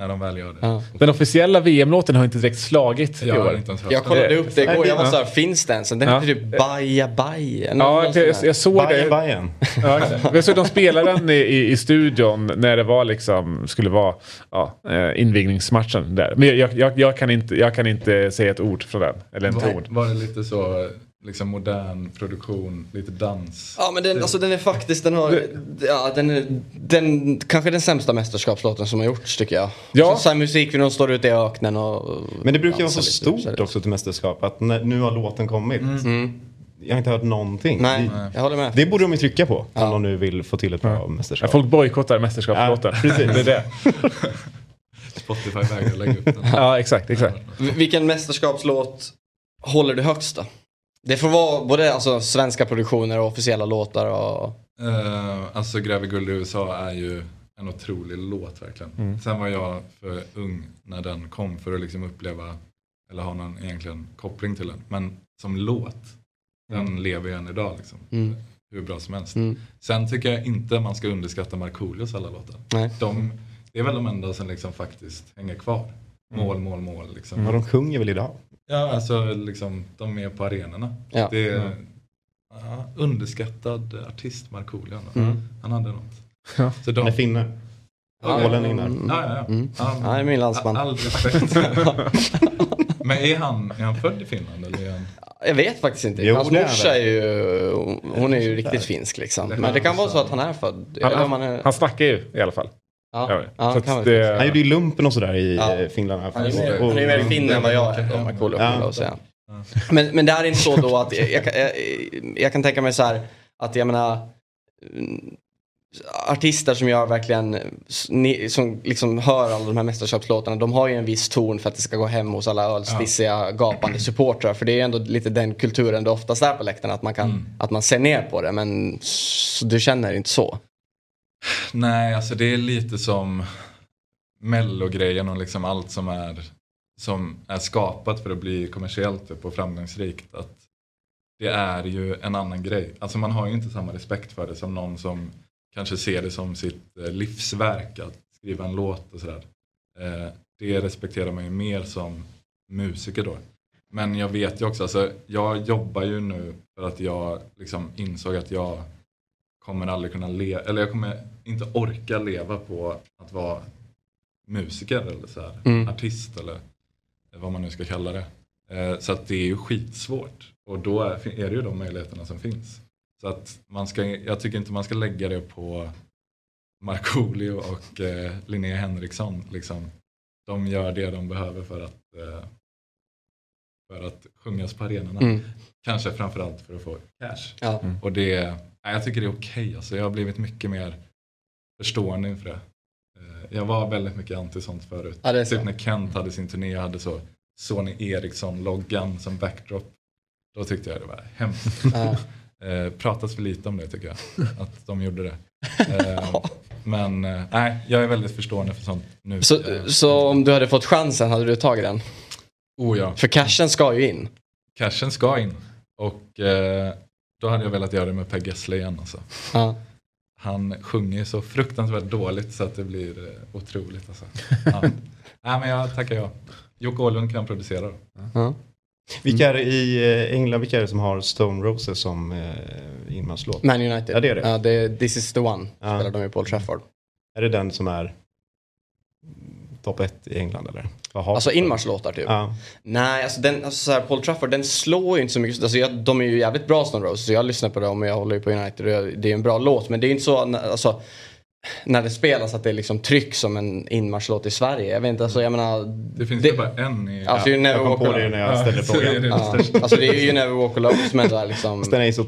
när de väl gör det. Ja. Den officiella VM-låten har inte direkt slagit i Jag har år. inte ens hört Jag det. kollade upp det igår, jag var Ja. såhär, finns den? Sen den Ja. heter typ Baja Baja. Ja, jag, jag såg Bajen, det. Bajen. (laughs) Ja, jag såg de spelade den i, i, i studion när det var liksom, skulle vara ja, eh, invigningsmatchen där. Men jag, jag, jag, kan inte, jag kan inte säga ett ord från den, eller en Var, ton. var det lite så liksom modern produktion, lite dans? Ja men den, alltså, den är faktiskt, den har, ja, den är den, kanske den sämsta mästerskapslåten som har gjorts tycker jag. Ja. Så, så här musik när de står ute i öknen och... Men det brukar ju vara så lite, stort också till mästerskap att när, nu har låten kommit. Mm. Jag har inte hört någonting. Nej, Det, jag håller med. det borde de ju trycka på Ja. om de nu vill få till ett bra Ja, mästerskap. folk bojkottar mästerskapslåten. Ja, precis. (laughs) Det är det. Spotify vägrar lägga upp den. Ja, exakt. exakt. Vilken mästerskapslåt håller du högst då? Det får vara både alltså, svenska produktioner och officiella låtar och... Eh, alltså Gräver guld i USA är ju en otrolig låt verkligen. Mm. Sen var jag för ung när den kom för att liksom uppleva eller ha någon egentligen koppling till den. Men som låt, den lever ju än idag liksom. Mm. Hur bra som helst. Mm. Sen tycker jag inte man ska underskatta Markoolios alla låtar. Nej. De, det är väl de enda som liksom faktiskt hänger kvar. Mål, mål, mål. Liksom. Men de sjunger väl idag? Ja, alltså liksom, de är på arenorna. Ja. Det är ja, underskattad artist Markoolio. Mm. Han hade något. Ja. Så de, Han är finne. Ålänning där. Mm. Ja, ja, ja. Mm. Han- är min landsman. All respekt. (laughs) Men är han, är han född i Finland? Eller är han... Jag vet faktiskt inte. Jo, Hans morsa är ju, hon är ju riktigt finsk liksom. Men det kan vara så att han är född. Han, han han snackar ju i alla fall. Ja, Ja, ja, det- Han gjorde ju lumpen och sådär i Ja. eh, Finland. Han är mer, Och- han är mer finn än vad jag är Markoolio Ja. jag säga. Men, men det är inte så då att jag, jag, kan- jag, jag kan tänka mig så här att jag menar mm, artister som gör verkligen som liksom hör alla de här mästerskapslåtarna de har ju en viss ton för att det ska gå hem hos alla ölstissiga gapande supportrar för det är ju ändå lite den kulturen det oftast är på läktarna att man kan Mm. att man ser ner på det men du känner inte så. Nej, alltså det är lite som mellogrejen och liksom allt som är, som är skapat för att bli kommersiellt typ, och framgångsrikt. Att det är ju en annan grej. Alltså man har ju inte samma respekt för det som någon som kanske ser det som sitt eh, livsverk att skriva en låt och sådär. Eh, det respekterar man ju mer som musiker då. Men jag vet ju också, alltså, jag jobbar ju nu för att jag liksom insåg att jag kommer aldrig kunna leva, eller jag kommer inte orka leva på att vara musiker eller så här, Mm. artist eller vad man nu ska kalla det. Eh, så att det är ju skitsvårt och då är, det ju de möjligheterna som finns. Så att man ska, jag tycker inte man ska lägga det på Markoolio och eh, Linnea Henriksson. Liksom. De gör det de behöver för att, eh, för att sjungas på arenorna. Mm. Kanske framförallt för att få cash. Ja. Mm. Och det, nej, jag tycker det är okej. Alltså, jag har blivit mycket mer förstående inför det. Eh, Jag var väldigt mycket anti sånt förut. Ja, är så. typ när Kent hade sin turné och hade så Sony Ericsson-loggan som backdrop. Då tyckte jag det var hemskt. (laughs) Ja. Eh, pratas för lite om det tycker jag. (laughs) Att de gjorde det. (laughs) Eh, men eh, nej, jag är väldigt förstående för sånt nu. Så, så om du hade fått chansen, hade du tagit den? Oh ja. För cashen ska ju in. Cashen ska in. Och då hade jag velat göra det med Per Gessle igen. Alltså. Ja. Han sjunger så fruktansvärt dåligt så att det blir eh, otroligt. Alltså. Ja. (laughs) Nej men jag tackar jag. Jocke Åhlund kan producera då. Ja. Vilka är det i eh, England, vilka är det som har Stone Roses som eh, inmarschlåt? Man United. Ja det är det. Ja, det This is the one. Ja. Spelar de i Paul Trafford. Är det den som är topp ett i England eller? Vad har Alltså inmarschlåtar typ. Ja. Nej, alltså, den, alltså så här, Paul Trafford den slår ju inte så mycket. Alltså, jag, de är ju jävligt bra Stone Roses. Så jag lyssnar på dem och jag håller ju på United. Och jag, det är en bra låt. Men det är ju inte så när- alltså, när det spelas att det liksom trycks som en inmarschlåt i Sverige. Jag vet inte, alltså jag menar. Det finns ju bara en i... Alltså, you never jag kom walk på alone. det när jag ställde (laughs) är frågan. det Ja. Alltså det är ju Never Walk Alone som ändå är liksom... Fast den är ju så...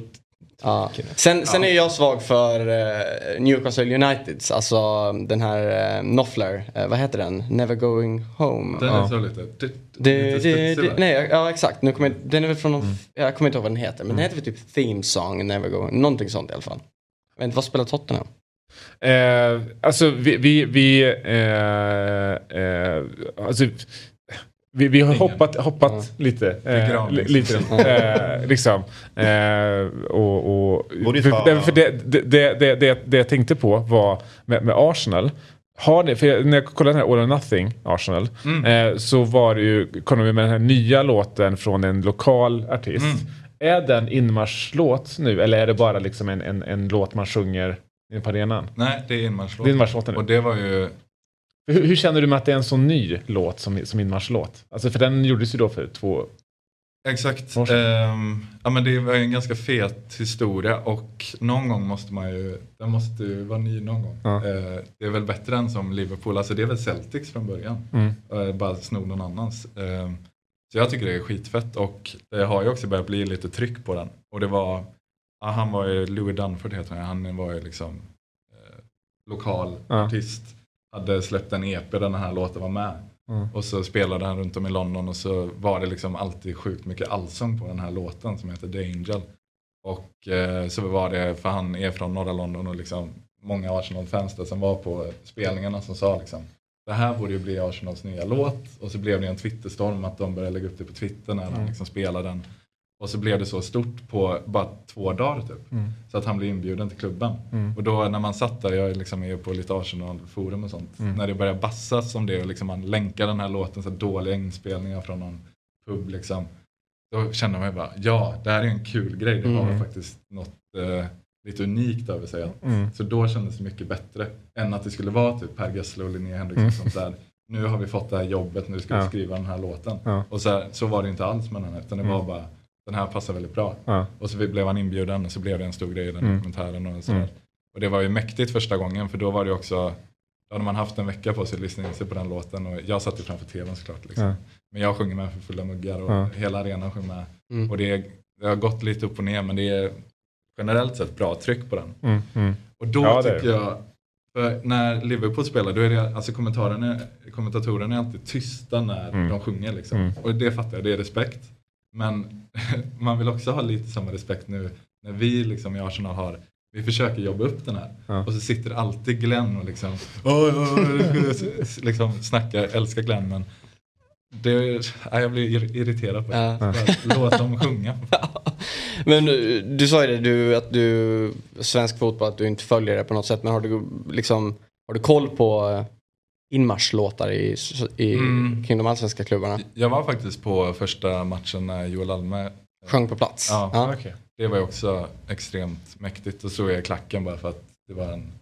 Ja. Sen, sen är jag svag för uh, Newcastle Uniteds, alltså den här uh, Knopfler, eh, vad heter den? Never Going Home. Den ja. är så lite... Studsig, det, va? nej, ja exakt. Nu kommer, jag- den är väl från någon, jag kommer inte ihåg vad den heter, men den heter väl typ Theme Song, Never Going, någonting sånt i alla fall. Jag vet inte, vad spelar Tottenham? Eh, alltså vi, vi, vi, eh, eh, alltså, vi, vi har hoppat, hoppat lite. Eh, lite eh, liksom. Eh, och, och, för, för, det, det, det, det, det, jag tänkte på var med, med Arsenal. Har det, för jag, när jag kollade den här All or Nothing, Arsenal, eh, så var det ju, kom de med den här nya låten från en lokal artist. Är den inmarschlåt nu eller är det bara liksom en, en, en låt man sjunger på arenan? Nej, det är inmarschlåten. Det är inmarschlåten nu. Och det var ju... Hur, hur känner du med att det är en så ny låt som, som inmarschlåt? Alltså för den gjordes ju då för två... Exakt. Ehm, ja, men det var en ganska fet historia och någon gång måste man ju, den måste ju vara ny någon gång. Ja. Eh, det är väl bättre än som Liverpool, alltså det är väl Celtics från början. Mm. Eh, bara sno någon annans. Ehm, så jag tycker det är skitfett och det har ju också börjat bli lite tryck på den. Och det var, ja, han var ju, Louis Dunford heter han, han var ju liksom eh, lokal Ja. artist. Hade släppt en EP där den här låten var med. Mm. Och så spelade han runt om i London och så var det liksom alltid sjukt mycket allsång på den här låten som heter The Angel. Och eh, så var det, för han är från norra London och liksom många Arsenal-fans där som var på spelningarna som sa liksom det här borde ju bli Arsenals nya låt. Och så blev det en Twitterstorm att de började lägga upp det på Twitter när han Mm. liksom spelade den. Och så blev det så stort på bara två dagar typ. Mm. Så att han blev inbjuden till klubben. Mm. Och då när man satt där, jag är liksom är på lite Arsenal-forum och sånt. Mm. När det började bassas om det och liksom man länkar den här låten, så här dåliga inspelningar från någon pub liksom. Då kände man ju bara, ja det här är en kul grej. Det har Mm. faktiskt något eh, lite unikt över sig. Mm. Så då kändes det mycket bättre än att det skulle vara typ Per Gessle och Linnea Henriksson Mm. sånt där. Nu har vi fått det här jobbet, nu ska vi Ja. skriva den här låten. Ja. Och så, här, så var det inte alls med den här, utan det Mm. var bara den här passar väldigt bra. Ja. Och så blev han inbjuden och så blev det en stor grej i den Mm. dokumentären. Och, sådär. Mm. och det var ju mäktigt första gången för då var det också, då hade man haft en vecka på sig att lyssna in sig på den låten och jag satt ju framför tvn såklart. Liksom. Ja. Men jag sjunger med för fulla muggar och Ja. hela arenan sjunger med. Mm. Och det, är- det har gått lite upp och ner men det är generellt sett bra tryck på den. Mm. Mm. Och då Ja, tycker jag, för när Liverpool spelar, då är det, alltså kommentatorerna, kommentatorerna är alltid tysta när Mm. de sjunger. Liksom. Mm. Och det fattar jag, det är respekt. Men (laughs) man vill också ha lite samma respekt nu när vi liksom i Arsenal har vi försöker jobba upp den här. Ja. Och så sitter alltid Glenn och liksom, "Oj, oj, oj", (laughs) liksom snackar, älskar Glenn men Det, ja, jag blir ir- irriterad på det. Ja. Låt dem sjunga. (laughs) Men du, du sa ju det, du, att du, svensk fotboll, att du inte följer det på något sätt. Men har du, liksom, har du koll på eh, inmarschlåtar i, i Mm. kring de allsvenska klubbarna? Jag var faktiskt på första matchen när Joel Alme Sjöng på plats? Ja, Ja. Okej. det var ju också extremt mäktigt. Då såg jag klacken bara för att det var en...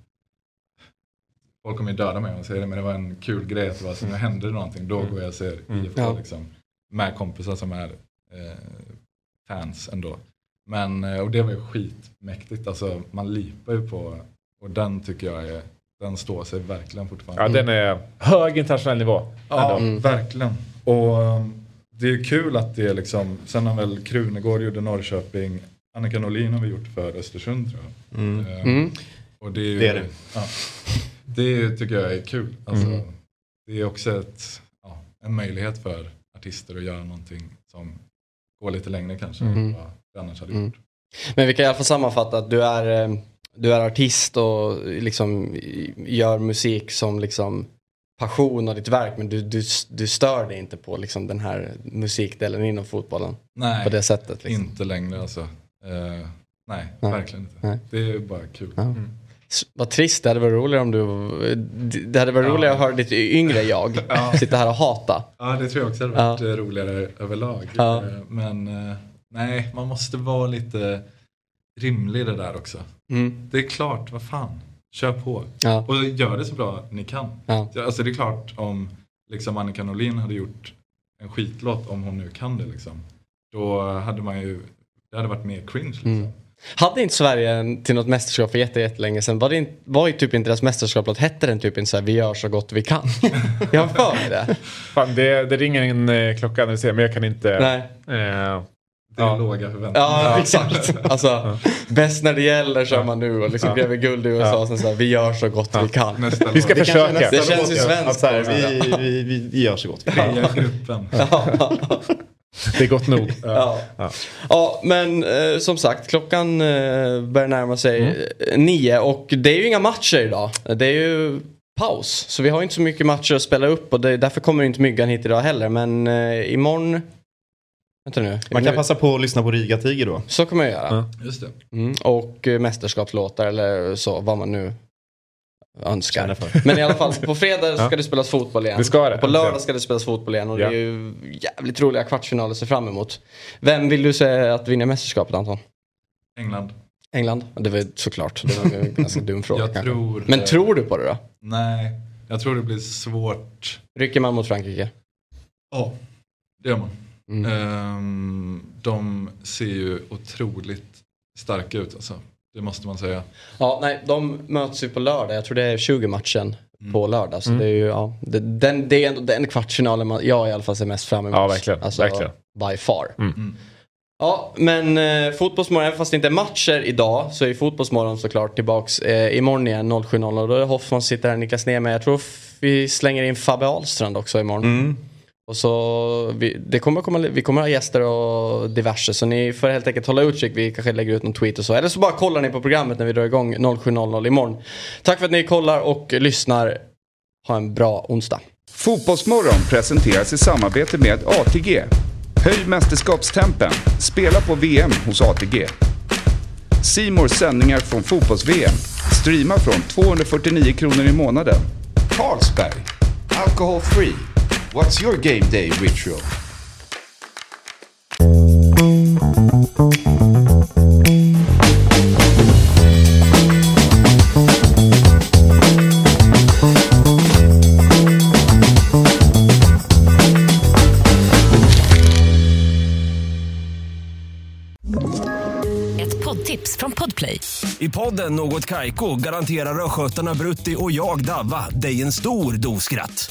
Folk kommer ju döda mig om jag säger det, men det var en kul grej att det var så nu händer det någonting, då går jag och ser IFK Ja. liksom. Med kompisar som är eh, fans ändå. Men, eh, och det var ju skitmäktigt, alltså man lipar ju på, och den tycker jag är, den står sig verkligen fortfarande. Ja, den är hög internationell nivå. Ja, ändå. verkligen. Och um, det är kul att det är liksom, sen har väl Krunegård gjorde Norrköping, Annika Norlin har vi gjort för Östersund tror jag. Mm. Eh, Mm. Och det är ju, Det är det. Ja, det tycker jag är kul. Alltså, Mm. Det är också ett, ja, en möjlighet för artister att göra någonting som går lite längre kanske Mm. än vad vi annars hade Mm. gjort. Men vi kan i alla fall sammanfatta att du är, eh, du är artist och liksom gör musik som liksom passion och ditt verk men du, du, du stör dig inte på liksom den här musikdelen inom fotbollen Nej, på det sättet. Liksom. inte längre alltså. Eh, nej, Nej. verkligen inte. Nej. Det är bara kul. Ja. S- Vad trist, det hade varit roligare om du, det hade varit Ja. roligare att höra ditt yngre jag (laughs) Ja. sitta här och hata. Ja, det tror jag också hade varit eh, roligare överlag. Ja. Eh, Men nej, man måste vara lite rimlig det där också. Mm. Det är klart, vad fan. Kör på. Ja. Och gör det så bra ni kan. Ja. Alltså det är klart om liksom Annika Norlin hade gjort en skitlåt, om hon nu kan det liksom. Då hade man ju, det hade varit mer cringe liksom. Mm. Hade inte Sverige en- till något mästerskap för jätte- jättelänge sedan, var, det inte, var ju typ inte deras mästerskapslåt, hette den typ inte så här, vi gör så gott vi kan? (laughs) jag har för mig det. Fan, det, det ringer en eh, klocka när du säger men jag kan inte. Nej. Eh, Det är Ja. låga förväntningar. Ja, exakt. Alltså, bäst när det gäller kör man nu och liksom Ja. grev guld i USA och sen så här, vi gör så gott vi kan. Nästa vi ska. Det försöka. nästa Det känns ju ja. svenskt här, vi, vi, vi, vi gör så gott vi kan. Gruppen. Det är gott nog. Ja. Ja. men eh, som sagt klockan eh, börjar närma sig eh, nio och det är ju inga matcher idag. Det är ju paus. Så vi har inte så mycket matcher att spela upp och det, därför kommer inte Myggan hit idag heller. Men eh, imorgon... Vänta nu. Man kan Nu- passa på att lyssna på Riga Tiger då. Så kommer jag göra. Just det. Mm. Och eh, mästerskapslåtar eller så, vad man nu önskar. Men i alla fall, på fredag (laughs) ska Ja. det spelas fotboll igen. Det ska det. Och på lördag ska det spelas fotboll igen och Ja. det är ju jävligt roliga kvartsfinaler att se fram emot. Vem vill du säga att vinner mästerskapet Anton? England. England? Det var såklart, det var en (laughs) ganska dum fråga Jag kanske. tror... Men tror du på det då? Nej, jag tror det blir svårt. Rycker man mot Frankrike? Ja, det gör man. Mm. Ehm, de ser ju otroligt starka ut alltså. Det måste man säga. Ja, nej, de möts ju på lördag. Jag tror det är 20 matchen Mm. på lördag. Så Mm. det är ju, ja, det, den, det är ändå den kvartsfinalen man, jag i alla fall ser mest fram emot. Ja, verkligen. Alltså, verkligen. by far. Mm. Ja, men eh, Fotbollsmorgon, även fast det inte är matcher idag så är Fotbollsmorgon såklart tillbaks eh, imorgon igen 07.00. Då är det Hoffman sitter här, Niklas Niemi. Jag tror vi slänger in Fabbe Ahlstrand också imorgon. Och så, vi, det kommer komma, vi kommer ha gäster och diverse så ni får helt enkelt hålla utkik. Vi kanske lägger ut någon tweet och så. Eller så bara kollar ni på programmet när vi drar igång 07.00 imorgon. Tack för att ni kollar och lyssnar. Ha en bra onsdag. Fotbollsmorgon presenteras i samarbete med ATG. Höj mästerskapstempen. Spela på VM hos ATG. Simors sändningar från fotbolls-VM. Streama från 249 kronor i månaden. Carlsberg. Alcohol free. What's your game day ritual? Ett poddtips från Podplay. I podden Något Kaiko garanterar östgötarna Brutti och jag, Davva, dig en stor dos skratt.